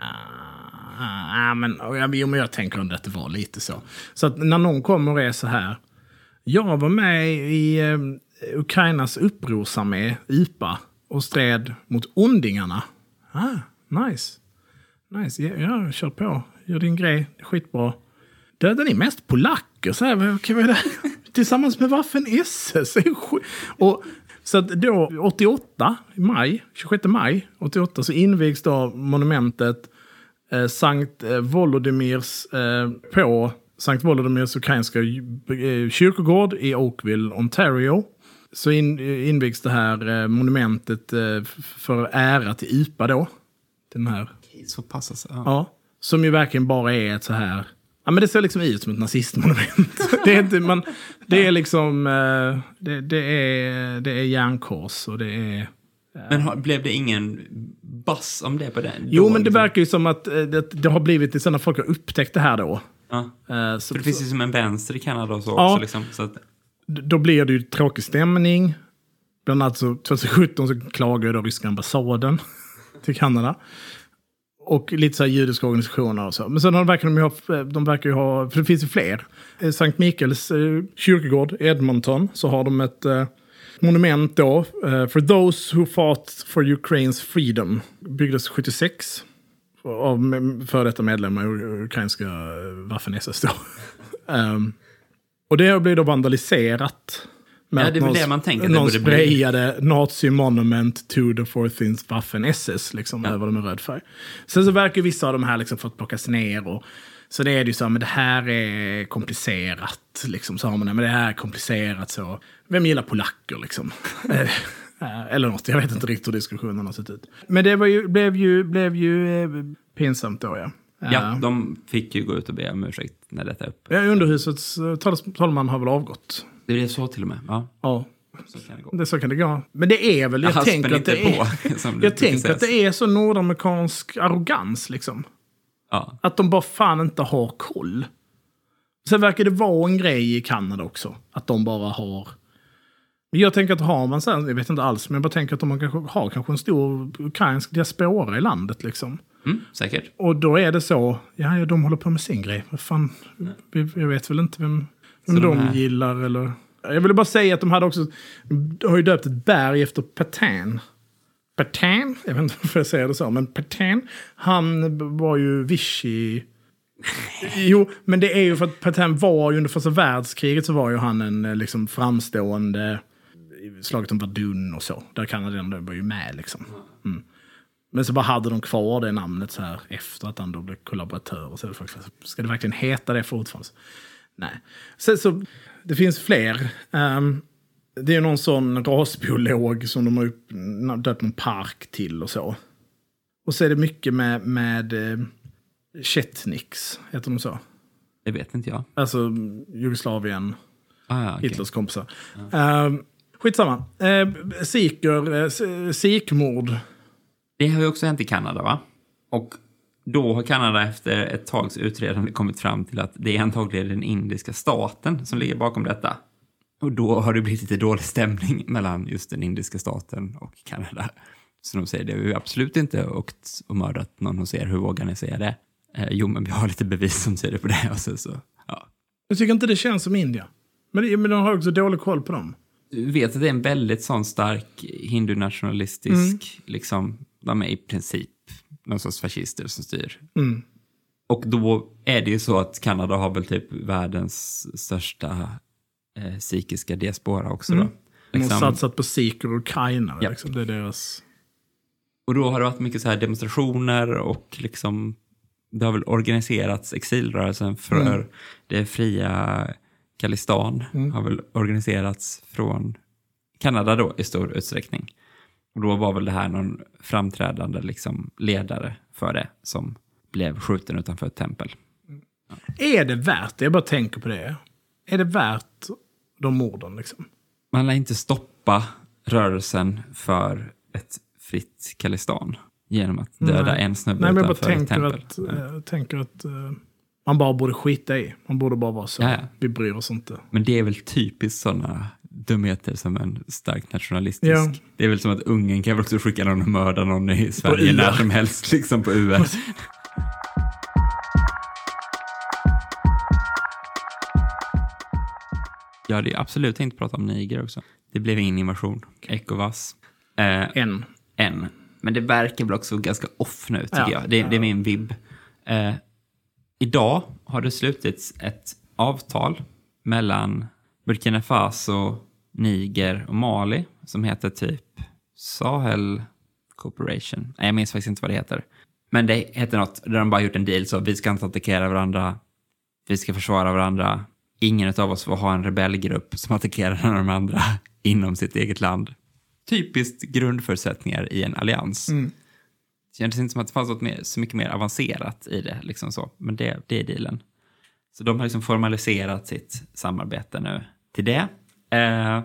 Ah, ah, ja, men, ja, jo, men jag tänker ändå att det var lite så. Så att när någon kommer och är så här. Jag var med i eh, Ukrainas upprorsarmé, UPA, och stred mot ondingarna. Ah, nice. Nice, ja, ja, kör på. Gör din grej, skitbra. Dödar ni mest polacker? Så här, vad, är det? Tillsammans med Waffen SS. Och, så att då, 88, maj, 26 maj 88, så invigs då monumentet eh, Sankt eh, Volodymyrs eh, på Sankt Volodymyrs ukrainska eh, kyrkogård i Oakville, Ontario. Så in, invigs det här eh, monumentet eh, för ära till UPA då. Den här Så pass alltså. Ja. Ja, som ju verkligen bara är ett så här... Ja, men det ser liksom ut som ett nazistmonument. det, är inte, man, det är liksom... eh, Det, det, är, det är järnkors och det är... Men har, blev det ingen bass om det på den? Jo, Då, men det liksom? verkar ju som att det, det har blivit det sen när folk har upptäckt det här då. Ja. Så, För det finns ju som en vänster i Kanada och så Ja. också. Liksom, så att, då blir det ju tråkig stämning. Bland annat så 2017 så klagade då ryska ambassaden till Kanada. Och lite så här judiska organisationer och så. Men sen har, verkar de, ju ha, de verkar ju ha, för det finns ju fler. Eh, Sankt Mikaels eh, kyrkogård i Edmonton så har de ett eh, monument då. Eh, for those who fought for Ukraine's freedom. Byggdes 76. Av före detta medlemmar i ukrainska eh, Waffen-SS då. um, och det blir då vandaliserat. Med Ja, det är väl någon- det man tänker att det Någon borde bli. sprayade Nazi Monument to the 14th Waffen SS liksom, över dem med röd färg. Sen så verkar vissa av de här liksom fått plockas ner och Så det är det ju så, men det här är komplicerat. Liksom, så har man det, men det här är komplicerat så. Vem gillar polacker liksom? Eh, Eller något, jag vet inte riktigt hur diskussionen har sett ut. Men det var ju, blev ju, blev ju eh, pinsamt då ja. Ja, de fick ju gå ut och be om ursäkt när detta är upp. ja, Underhusets eh, talman har väl avgått. Det är så till och med. Ja, Ja, så kan det gå. det, så kan det gå. Men det är väl, jag Haspen tänker att det är... på, Jag tänker att det är så nordamerikansk arrogans liksom. Ja. Att de bara fan inte har koll. Sen verkar det vara en grej i Kanada också. Att de bara har... Men jag tänker att har man sen, jag vet inte alls, men jag bara tänker att de kanske har kanske en stor ukrainsk diaspora i landet liksom. Mm, säkert. Och då är det så, ja, ja de håller på med sin grej. Fan, jag vet väl inte vem, vem Så de de gillar eller... Jag ville bara säga att de hade också, de har ju döpt ett berg efter Petain. Petain, jag vet inte varför jag säger det så, men Petain, han var ju Vichy... Jo, men det är ju för att Petain var ju under första världskriget så var ju han en eh, liksom framstående slaget om Verdun och så. Där kanadensarna var ju med liksom. Mm. Men så bara hade de kvar det namnet så här efter att han då blev kollaboratör. Och så faktiskt, ska det verkligen heta det fortfarande? Nej. Sen så, det finns fler. Ehm, det är någon sån rasbiolog som de har döpt någon park till och så. Och så är det mycket med, med eh, Chetniks, heter de så? Det vet inte jag. Alltså Jugoslavien, Ah, ja, okej. Hitlers kompisar. Um, skitsamma. Uh, Siker, uh, sikmord. Det har ju också hänt i Kanada, va? Och då har Kanada efter ett tags utredande kommit fram till att det är antagligen den indiska staten som ligger bakom detta. Och då har det blivit lite dålig stämning mellan just den indiska staten och Kanada. Så de säger det har vi absolut inte åkt och mördat någon hos er, hur vågar ni säga det? Eh, jo, men vi har lite bevis som tyder på det. Och så, så, ja. Jag tycker inte det känns som Indien. Men, men de har också dålig koll på dem. Du vet att det är en väldigt sån stark hindunationalistisk, liksom, de är i princip någon sorts fascister som styr. Mm. Och då är det ju så att Kanada har väl typ världens största eh, psykiska diaspora också då. De har Liksom, satsat på sikher och ukrainare. Ja. Liksom. Det är deras... och då har det varit mycket så här demonstrationer och liksom det har väl organiserats exilrörelsen för Mm. det fria Khalistan har väl organiserats från Kanada då i stor utsträckning. Och då var väl det här någon framträdande liksom ledare för det som blev skjuten utanför ett tempel. Är det värt det? Jag bara tänker på det. Är det värt de morden liksom? Man lär inte stoppa rörelsen för ett fritt Khalistan genom att döda Nej. en snubbe Nej, men jag bara utanför ett tänker tempel. att, eh, tänker att eh, man bara borde skita i. Man borde bara vara så. Ja, ja. Vi bryr oss inte. Men det är väl typiskt sådana dumheter som en starkt nationalistisk. Ja. Det är väl som att Ungern kan väl också skicka någon och mörda någon i Sverige när som helst, liksom på UR. Jag hade absolut tänkt prata om Niger också. Det blev ingen invasion. Ecowas. Eh, Än. än. Men det verkar väl också ganska off nu, tycker Ja. jag. Det, det är min vibb. Eh, idag har det slutits ett avtal mellan Burkina Faso, Niger och Mali som heter typ Sahel Corporation. Nej, jag minns faktiskt inte vad det heter. Men det heter något där de bara gjort en deal så vi ska inte attackera varandra, vi ska försvara varandra. Ingen av oss får ha en rebellgrupp som attackerar de andra inom sitt eget land. Typiskt grundförutsättningar i en allians. Mm. Det kändes inte som att det fanns något mer, så mycket mer avancerat i det. Liksom så. Men det, det är dealen. Så de har liksom formaliserat sitt samarbete nu till det. Eh,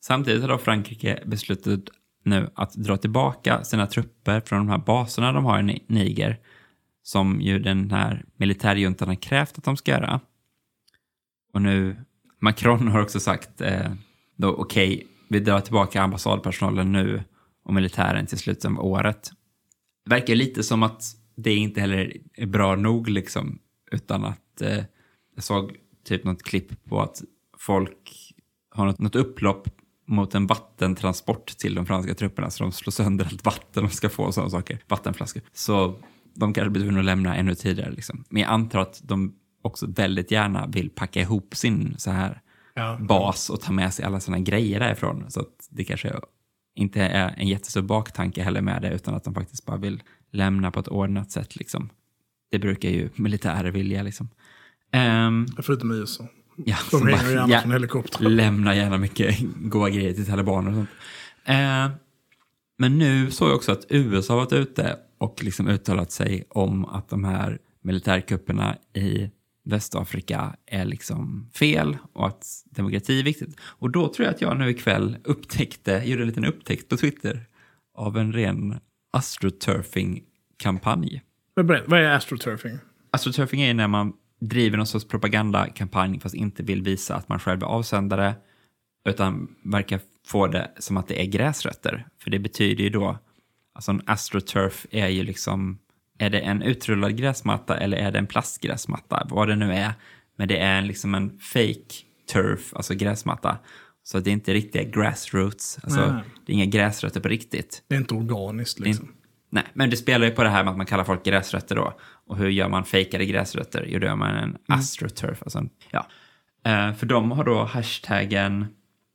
samtidigt har då Frankrike beslutat nu att dra tillbaka sina trupper från de här baserna de har i Niger. Som ju den här militärjuntan har krävt att de ska göra. Och nu, Macron har också sagt eh, då okej, vi drar tillbaka ambassadpersonalen nu och militären till slutet av året. Det verkar lite som att det inte heller är bra nog liksom, utan att eh, jag såg typ något klipp på att folk har något, något upplopp mot en vattentransport till de franska trupperna så de slår sönder allt vatten de ska få och sådana saker, vattenflaskor. Så de kanske blir tvungna att lämna ännu tidigare. Liksom. Men jag antar att de också väldigt gärna vill packa ihop sin så här Ja. bas och ta med sig alla sina grejer därifrån. Så att det kanske inte är en jättestor baktanke heller med det, utan att de faktiskt bara vill lämna på ett ordnat sätt. Liksom. Det brukar ju militärer vilja liksom. Ehm, Förutom i USA. Ja, De ringer bara- gärna ja, från helikopter. lämnar gärna mycket goda grejer till talibaner och sånt. Eh, men nu såg jag också att USA varit ute och liksom uttalat sig om att de här militärkupperna i Västafrika är liksom fel och att demokrati är viktigt. Och då tror jag att jag nu ikväll upptäckte, gjorde en liten upptäckt på Twitter av en ren astroturfing-kampanj. Vad är astroturfing? Astroturfing är när man driver någon sorts propagandakampanj fast inte vill visa att man själv är avsändare utan verkar få det som att det är gräsrötter. För det betyder ju då, alltså en astroturf är ju liksom, är det en utrullad gräsmatta eller är det en plastgräsmatta? Vad det nu är. Men det är liksom en fake turf, alltså gräsmatta. Så det är inte riktiga grassroots, alltså Nej. det är inga gräsrötter på riktigt. Det är inte organiskt liksom. Nej, men det spelar ju på det här med att man kallar folk gräsrötter då. Och hur gör man fejkade gräsrötter? Jo, då gör man en astroturf. Alltså, ja. Eh, för de har då hashtaggen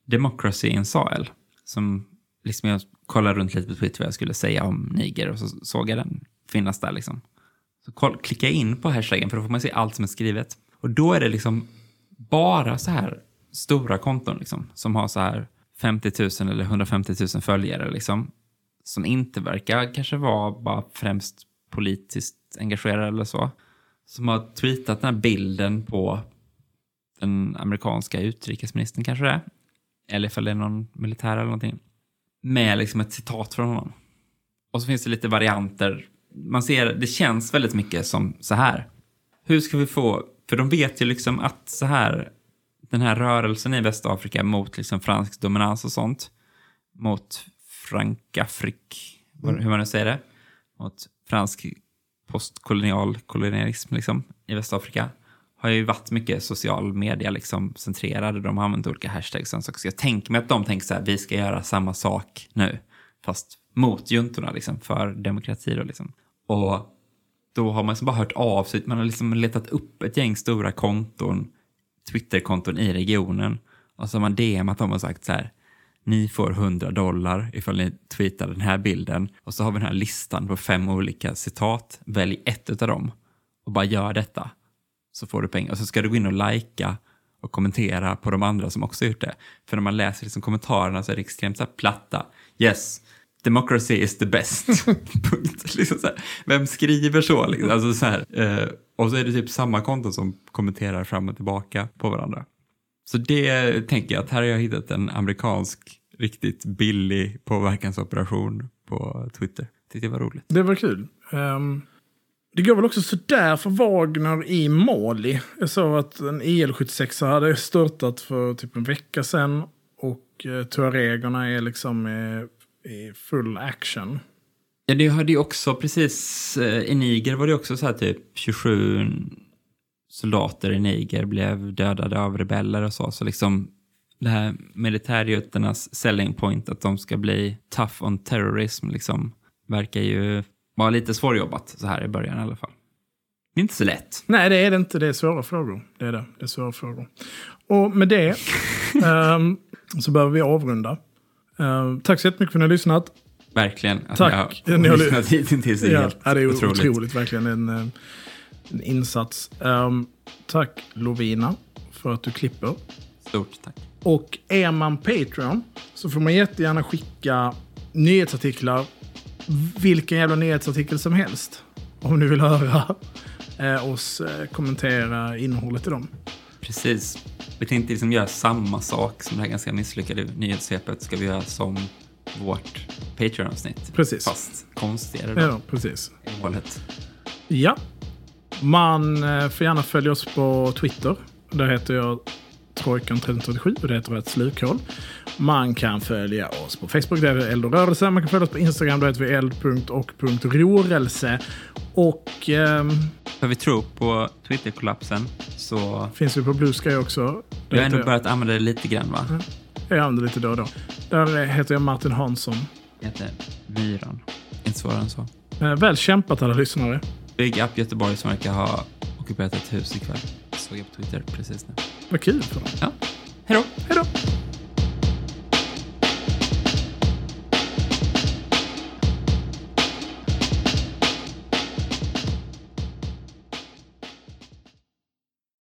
democracy in soil. Som liksom jag kollade runt lite på Twitter vad jag skulle säga om Niger och så såg jag den finnas där liksom. Så koll, klicka in på hashtaggen för då får man se allt som är skrivet. Och då är det liksom bara så här stora konton liksom, som har så här 50 000 eller 150 000 följare liksom. Som inte verkar kanske vara bara främst politiskt engagerade eller så. Som har tweetat den här bilden på den amerikanska utrikesministern kanske det är. Eller ifall det är någon militär eller någonting. Med liksom ett citat från honom. Och så finns det lite varianter. Man ser, det känns väldigt mycket som så här. Hur ska vi få, för de vet ju liksom att så här, den här rörelsen i Västafrika mot liksom fransk dominans och sånt, mot Frankafrik, vad- hur man nu säger det, mot fransk postkolonial kolonialism liksom, i Västafrika, har ju varit mycket social media liksom, centrerade. De har använt olika hashtags och. Så jag tänker mig att de tänker så här, vi ska göra samma sak nu, fast mot juntorna, liksom, för demokrati. Då, liksom. Och då har man liksom bara hört av sig, man har liksom letat upp ett gäng stora konton, Twitterkonton i regionen. Och så har man DMat dem och sagt så här, ni får 100 dollar ifall ni tweetar den här bilden. Och så har vi den här listan på fem olika citat. Välj ett av dem och bara gör detta. Så får du pengar. Och så ska du gå in och lajka och kommentera på de andra som också gjort det. För när man läser liksom kommentarerna så är det extremt så platta. Yes, democracy is the best. Punkt. Liksom så här. Vem skriver så? Liksom? Alltså så här. Eh, och så är det typ samma konton som kommenterar fram och tillbaka på varandra. Så det tänker jag att här har jag hittat en amerikansk riktigt billig påverkansoperation på Twitter. Tyckte det var roligt. Det var kul. Ehm, det går väl också sådär för Wagner i Mali. Jag såg att en IL-76 hade störtat för typ en vecka sedan. Och uh, tuaregerna är liksom eh, i full action. Ja, det hade ju också precis, eh, i Niger var det också så här typ 27 soldater i Niger blev dödade av rebeller och så. Så liksom det här militärjutternas selling point att de ska bli tough on terrorism liksom verkar ju vara lite svårjobbat så här i början i alla fall. Det är inte så lätt. Nej, det är det inte. Det är svåra frågor. Det är det. Det är svåra frågor. Och med det ehm, så behöver vi avrunda. Ehm, tack så jättemycket för att ni har lyssnat. Verkligen. Alltså, Tack. Jag Ni har har- lyssnat hittills. Är Ja, helt ja, det är otroligt. otroligt. verkligen en, eh, en insats. Ehm, tack Lovina för att du klipper. Stort tack. Och är man Patreon så får man jättegärna skicka nyhetsartiklar. Vilken jävla nyhetsartikel som helst. Om ni vill höra eh, oss eh, kommentera innehållet i dem. Precis. Vi tänkte liksom göra samma sak som det här ganska misslyckade nyhetssvepet ska vi göra som vårt Patreon-avsnitt. Precis. Fast konstigare då, Ja, precis. målet. Ja. Man eh, får gärna följa oss på Twitter. Där heter jag Trojkan1337 och det heter ett slukhål. Man kan följa oss på Facebook, där är det Eld och rörelse. Man kan följa oss på Instagram, där heter vi eld.och.rorelse. Och ehm, För vi tror på Twitter-kollapsen så finns vi på Blue Sky också. Vi har ändå jag- börjat använda det lite grann va? Jag använder lite då och då. Där heter jag Martin Hansson. Det heter Myran. Inte svårare än så. Eh, väl kämpat alla lyssnare. Big Up Göteborg som verkar ha ockuperat ett hus ikväll. Såg jag på Twitter precis nu. Vad kul för dem. Ja, hej då! Hej då!